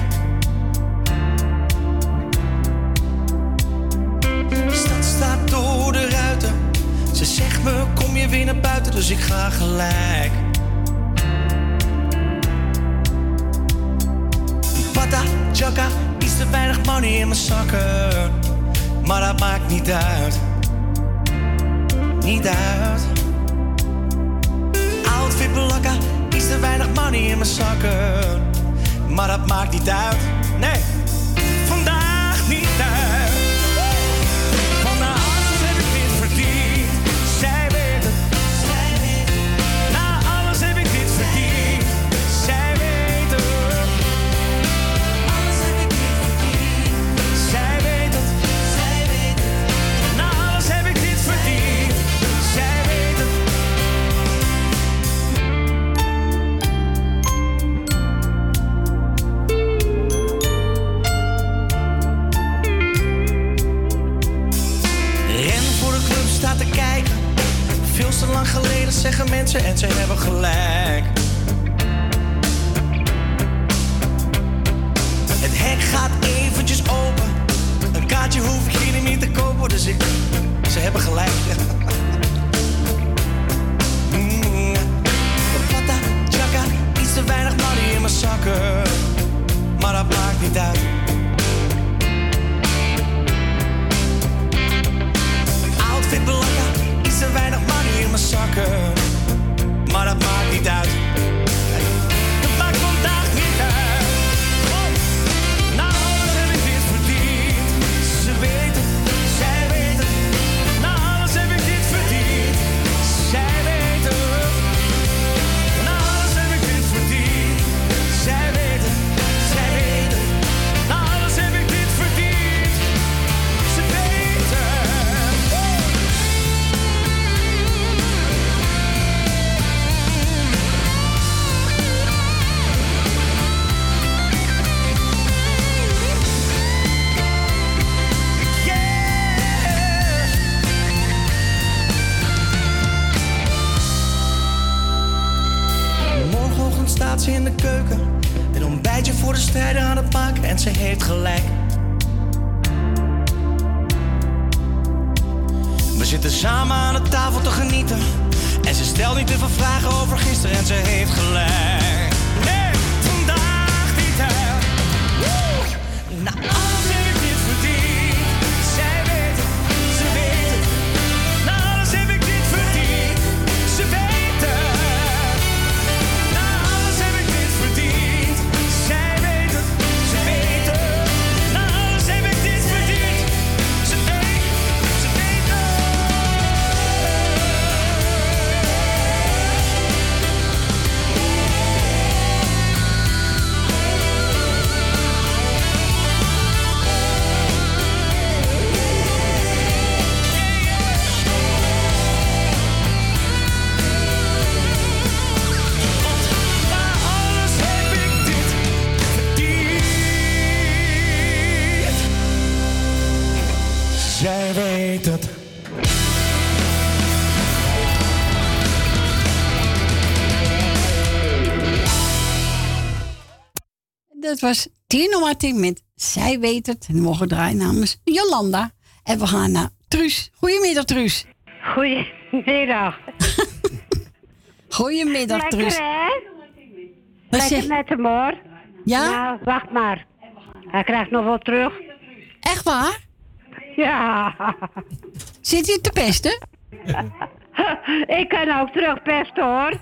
De stad staat door de ruiten. Ze zegt me, kom je weer naar buiten, dus ik ga gelijk. Pata, chaka, iets te weinig money in mijn zakken. Maar dat maakt niet uit. Niet uit. Outfit belakka, iets te weinig money in mijn zakken. Maar dat maakt niet uit. Nee, vandaag niet uit. Geleden zeggen mensen en ze hebben gelijk. Het hek gaat eventjes open. Een kaartje hoef ik hier niet te kopen, dus ik. Ze hebben gelijk. Mm. Chaka, iets te weinig money in mijn zakken. Maar dat maakt niet uit. Outfit belangrijk, Maar dat maakt niet uit. Was Tino Martin met Zij weet het. En we mogen draaien namens Jolanda. En we gaan naar Truus. Goedemiddag, Truus. Goedemiddag. Goedemiddag, Lekker Truus. hè? Lekker zeg- met hem hoor. Ja? Nou, wacht maar. Hij krijgt nog wel terug. Echt waar? Ja. Zit hij te pesten? Ik kan ook terugpesten hoor.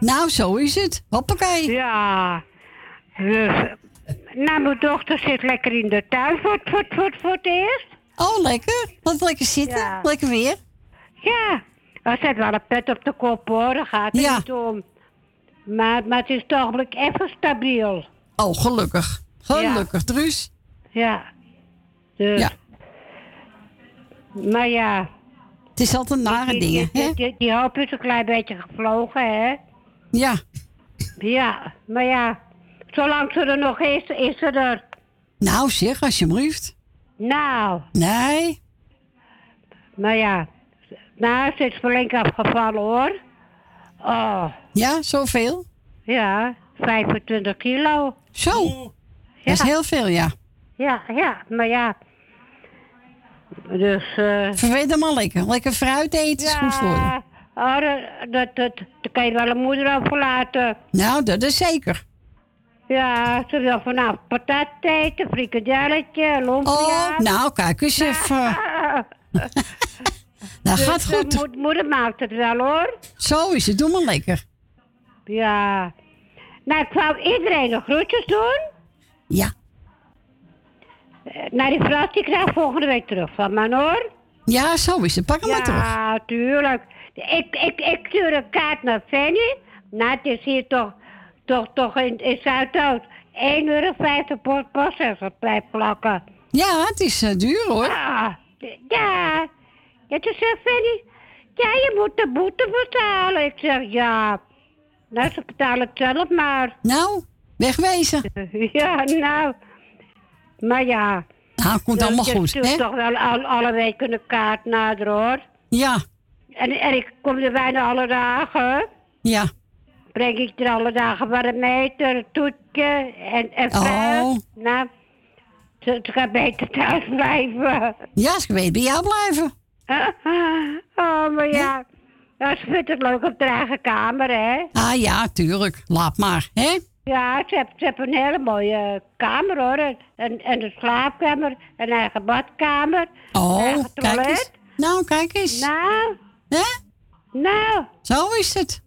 Nou, zo is het. Hoppakee. Ja. Dus, nou, mijn dochter zit lekker in de tuin voor, voor, voor, voor het eerst. Oh, lekker. Wat lekker zitten. Ja. Lekker weer. Ja. Hij zet wel een pet op de kop hoor. Daar gaat het Ja. niet om. Maar, maar het is toch even stabiel. Oh, gelukkig. Gelukkig, Truus. Ja. Dus. Ja. Maar ja. Het is altijd nare die, dingen, die, hè? Die, die hoop is een klein beetje gevlogen, hè? Ja. Ja, maar ja. Zolang ze er nog is, is ze er. Nou, zeg, alsjeblieft. Nou, Nee. maar ja. Nou, ze is flink afgevallen, hoor. Oh, Ja, zoveel? ja. 25 kilo. Zo. Dat is heel veel, ja. Ja, ja, maar ja. Dus, eh... Verweet hem al lekker. Lekker fruit eten is goed voor je. Oh, dat, dat, dat, daar kan je wel een moeder over laten. Nou, dat is zeker. Ja, ze wil vanavond patat eten, frikadelletje, lumpia. Oh, nou, kijk eens even. Nou, Dus, gaat eh, goed. moed- moeder maakt het wel hoor. Zo is het. Doe maar lekker. Ja. Nou, ik wou iedereen de groetjes doen. Ja. Nou, die vrouw die krijgt volgende week terug van me hoor. Ja, zo is het. Pak hem maar terug. Ja, tuurlijk. Ik, ik, ik stuur een kaart naar Fanny. Nou, het is hier toch, toch, toch in, in Zuidoost. 1,50 euro per postzegel blijft plakken. Ja, het is eh, duur hoor. Ja, ja. Ja, toen zegt Fanny, ja, je moet de boete betalen. Ik zeg, ja. Nou, ze betalen het zelf maar. Nou, wegwezen. Ja, nou. Maar ja. Nou, komt Dus allemaal je goed, hè? toch wel al, alle weken een kaart nader, hoor. Ja, En, en ik kom er bijna alle dagen. ja. Breng ik er alle dagen barometer, een toetje en, en fruit. Oh. Nou, ze, ze gaat beter thuis blijven. Ja, ze weet bij jou blijven. Oh, maar ja. Ja, ze vindt het leuk op de eigen kamer, hè? Ah ja, tuurlijk. Laat maar, hè? Ja, ze heeft, ze een hele mooie kamer, hoor. En, en een slaapkamer, een eigen badkamer. Oh, een eigen kijk toilet. eens. Nou, kijk eens. Nou. Hè? Nou. Zo is het.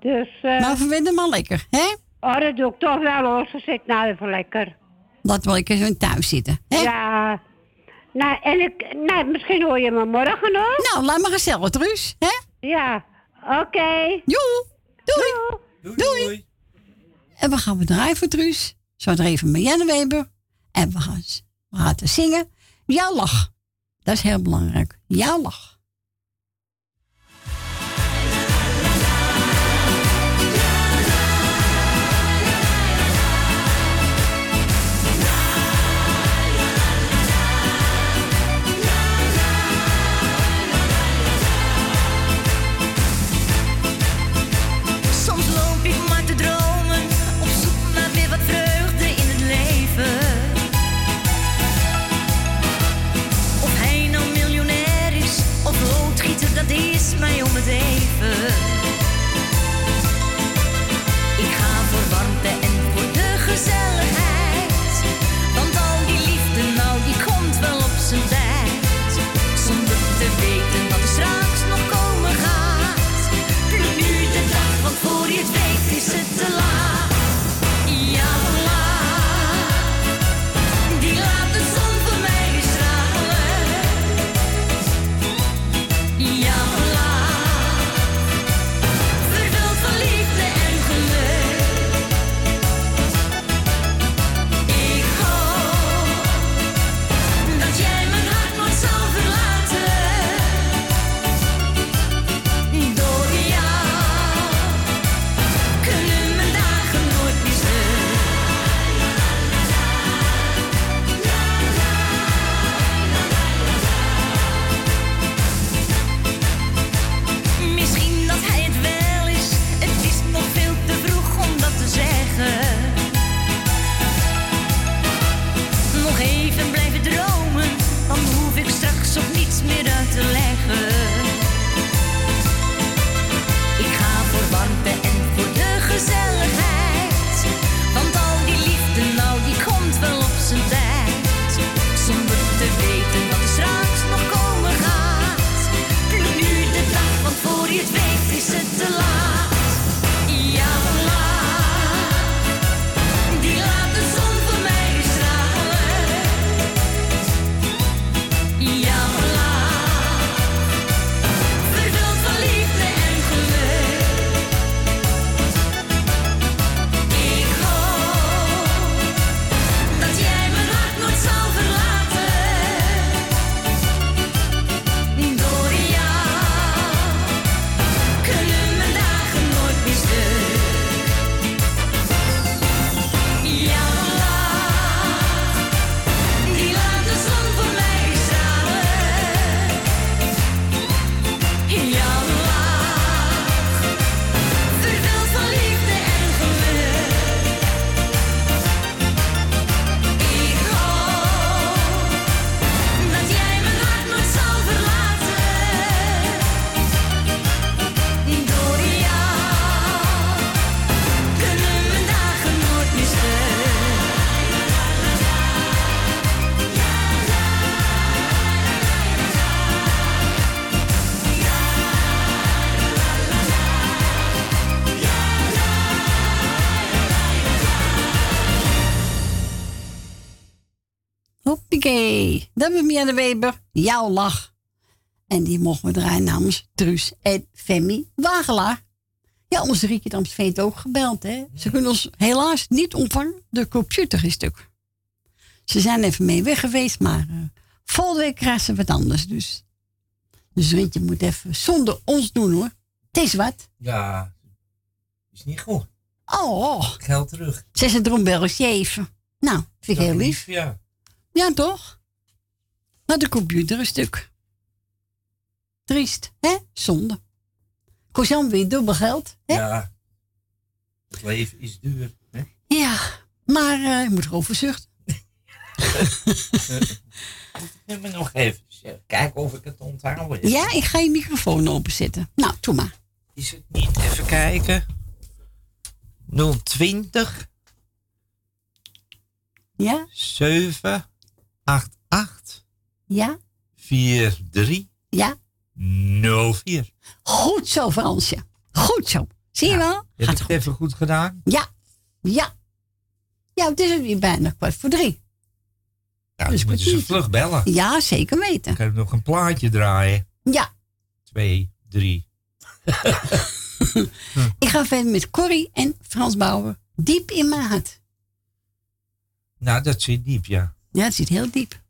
Dus, eh Maar verwin hem maar lekker, hè? oh, dat doe ik toch wel, hoor. Ze zit nou even lekker. Laat wel lekker zo thuis zitten, hè? Ja. Nou, en ik, nou, misschien hoor je me morgen nog. Nou, laat maar gezellig, Truus, hè? Ja, oké. Joe. Doei. Doei. En we gaan we draaien voor Truus. Zo er even Marianne Weber. En we gaan laten zingen. Jouw lach. Dat is heel belangrijk. Jouw lach. Was Mia de Weber. Jouw lach. En die mogen we draaien namens Truus en Femi Wagelaar. Ja, onze Rieke Amstveen heeft ook gebeld. Hè. Ze kunnen ons helaas niet ontvangen. De computer is stuk. Ze zijn even mee weg geweest, maar eh, volgende week krijgen ze wat anders. Dus, dus Rietje moet even zonder ons doen hoor. Het is wat. Ja, is niet goed. Oh, Geld terug. ze is een droombelletje even. Nou, vind ik heel lief. Ja. Ja, toch? Maar de computer is stuk. Triest, hè? Zonde. Kost dan weer dubbel geld. Hè? Ja. Het leven is duur. Hè? Ja, maar eh, je moet erover zuchten. Neem me nog even eh, kijken of ik het onthouden. Ja, ik ga je microfoon openzetten. Nou, doe maar. Is het niet? Even kijken. 020 Ja? 7 8 8 Ja? 4 3 Ja? 04. Goed zo, Fransje. Goed zo. Zie je wel? Heb ik het even goed gedaan? Ja. Ja. Ja, het is weer bijna kwart voor drie. Ja, dus moeten ze vlug bellen. Ja, zeker weten. Ik heb nog een plaatje draaien. Ja. 2, 3. Ik ga verder met Corrie en Frans Bauer. Diep in mijn hart. Nou, dat zit diep, ja. Ja, het zit heel diep.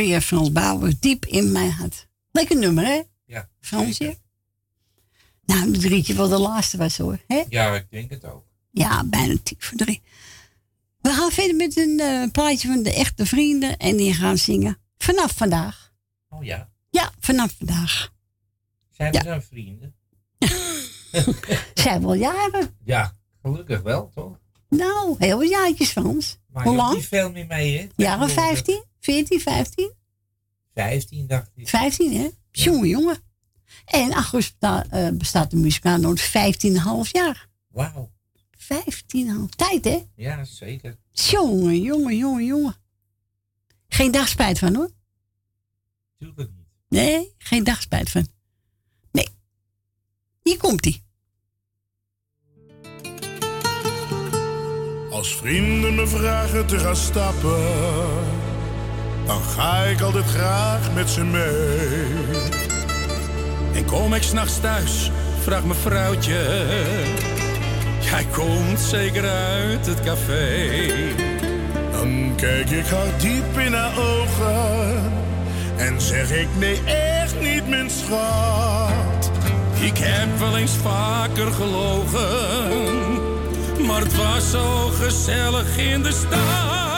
Corrie en Frans Bauer, diep in mijn hart. Lekker nummer, hè? Ja. Fransje. Nou, de drietje wel de laatste was hoor. Hè? Ja, ik denk het ook. Ja, bijna tien voor drie. We gaan verder met een eh, plaatje van de echte vrienden. En die gaan zingen vanaf vandaag. Oh ja. Ja, vanaf vandaag. Zijn we Ja. dan vrienden? Zijn wel jaren. Ja, gelukkig wel, toch? Nou, heel wat jaartjes Frans. Maar Hoe lang? niet veel meer mee, hè? Jaren 15? 14, 15? 15, dacht ik. 15, hè? Jongen, jongen. En augustus besta- eh, bestaat de muzikaal nooit 15,5 jaar. Wauw. 15,5. Tijd, hè? Ja, zeker. Jongen, jongen, jongen, jongen. Geen dag spijt van, hoor. Tuurlijk niet. Nee, geen dag spijt van. Nee. Hier komt-ie. Als vrienden me vragen te gaan stappen, dan ga ik altijd graag met ze mee. En kom ik s'nachts thuis, vraagt mijn vrouwtje. Jij komt zeker uit het café. Dan kijk ik haar diep in haar ogen en zeg ik nee, echt niet, mijn schat. Ik heb wel eens vaker gelogen, maar het was zo gezellig in de stad.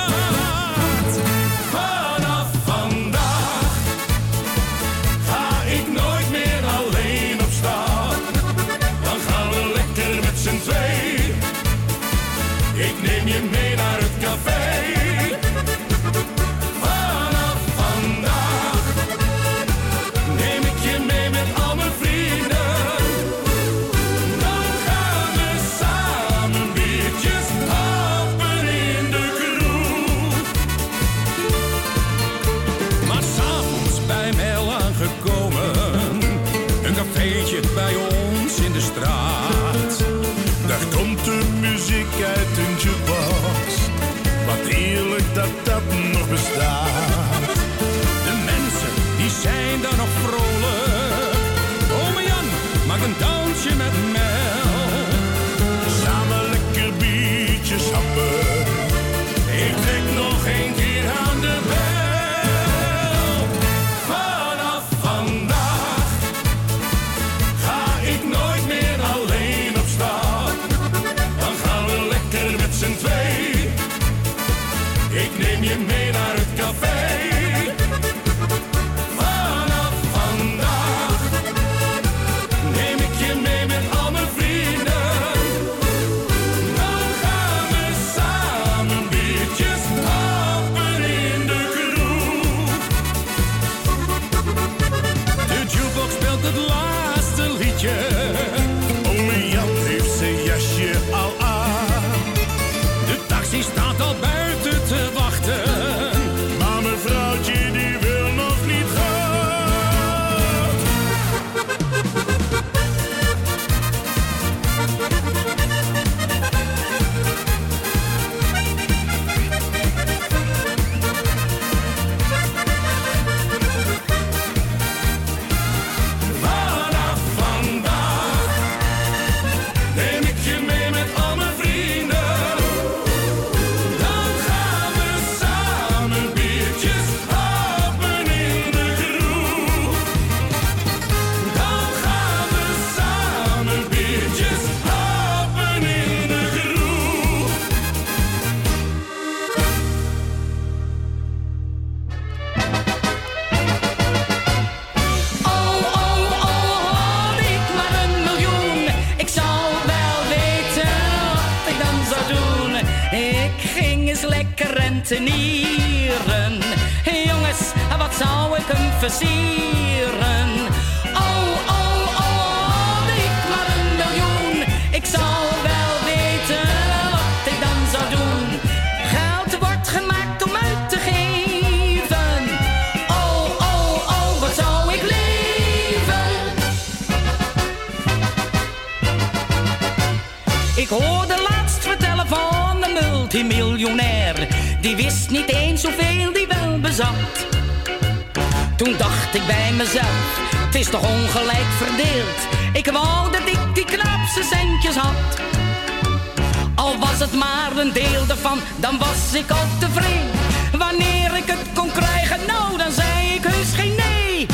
Al was het maar een deel ervan, dan was ik al tevreden. Wanneer ik het kon krijgen, nou dan zei ik heus geen nee.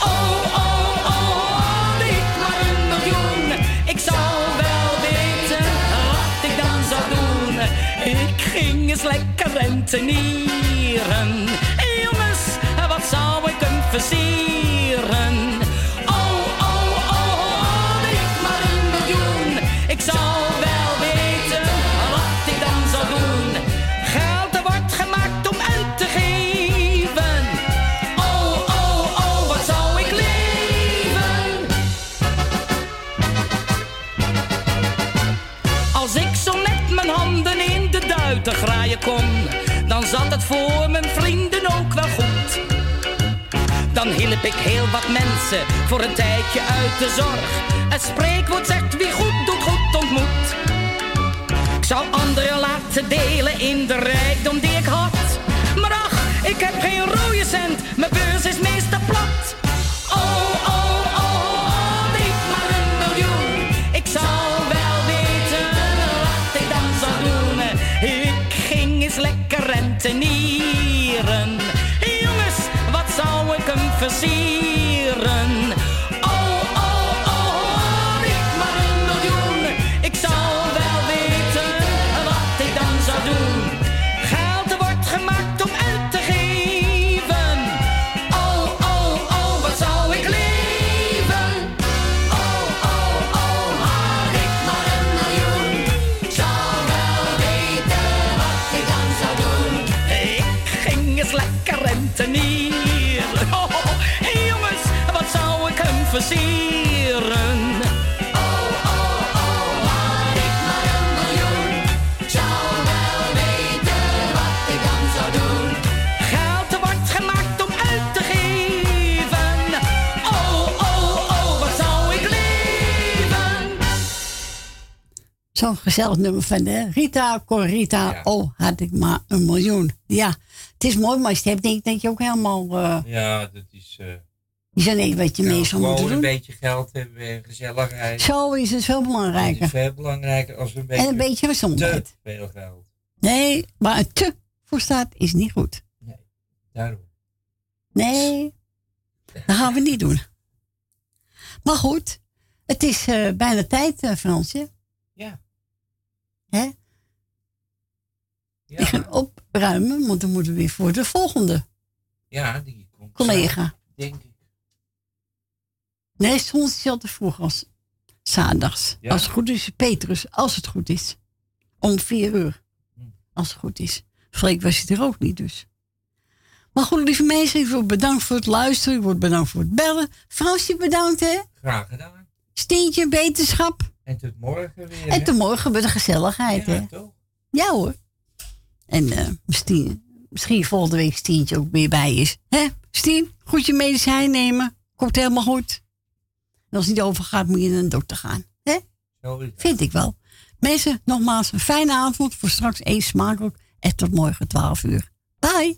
Oh, oh, oh, had ik maar een miljoen. Ik zou wel weten wat ik dan zou doen. Ik ging eens lekker rentenieren. Dan zat het voor mijn vrienden ook wel goed. Dan hielp ik heel wat mensen voor een tijdje uit de zorg. Het spreekwoord zegt wie goed doet, goed ontmoet. Ik zou anderen laten delen in de rijkdom die ik had. Maar ach, ik heb geen rode cent, rentenieren. Jongens, wat zou ik hem versieren? Zo'n gezellig nummer van de Rita Corita. Oh, had ik maar een miljoen. Ja, het is mooi, maar je het hebt, denk ik dat je ook helemaal... eh Ja, dat is... eh je wat je mee zou gewoon moeten een doen. beetje geld hebben en gezelligheid. Zo is het veel Dat is belangrijker. veel belangrijker als een beetje, En een beetje gezondheid. te veel geld. Nee, waar een te voor staat is niet goed. Daarom. Nee, dat gaan we niet doen. Maar goed, het is eh, bijna tijd, eh, Fransje. Ja. Hè? Ik ga opruimen, want dan moeten we weer voor de volgende Ja, die komt collega. Denk ik. Nee, soms is altijd vroeg als zaterdags. Ja? Als het goed is, Petrus, als het goed is. Om vier uur. Hm. Als het goed is. Freek was hij er ook niet dus. Maar goed, lieve mensen, ik word bedankt voor het luisteren. Ik word bedankt voor het bellen. Fransje, bedankt hè. Graag gedaan. Steentje, beterschap. En tot morgen weer. En tot morgen bij de gezelligheid Ja, hè. toch? Ja hoor. En eh misschien, misschien volgende week Stientje ook weer bij is. Hè? Stien, goed je medicijn nemen. Komt helemaal goed. En als het niet overgaat, moet je naar een dokter gaan. Hè? Het. Vind ik wel. Mensen, nogmaals een fijne avond. Voor straks één smakelijk. En tot morgen 12 uur. Bye.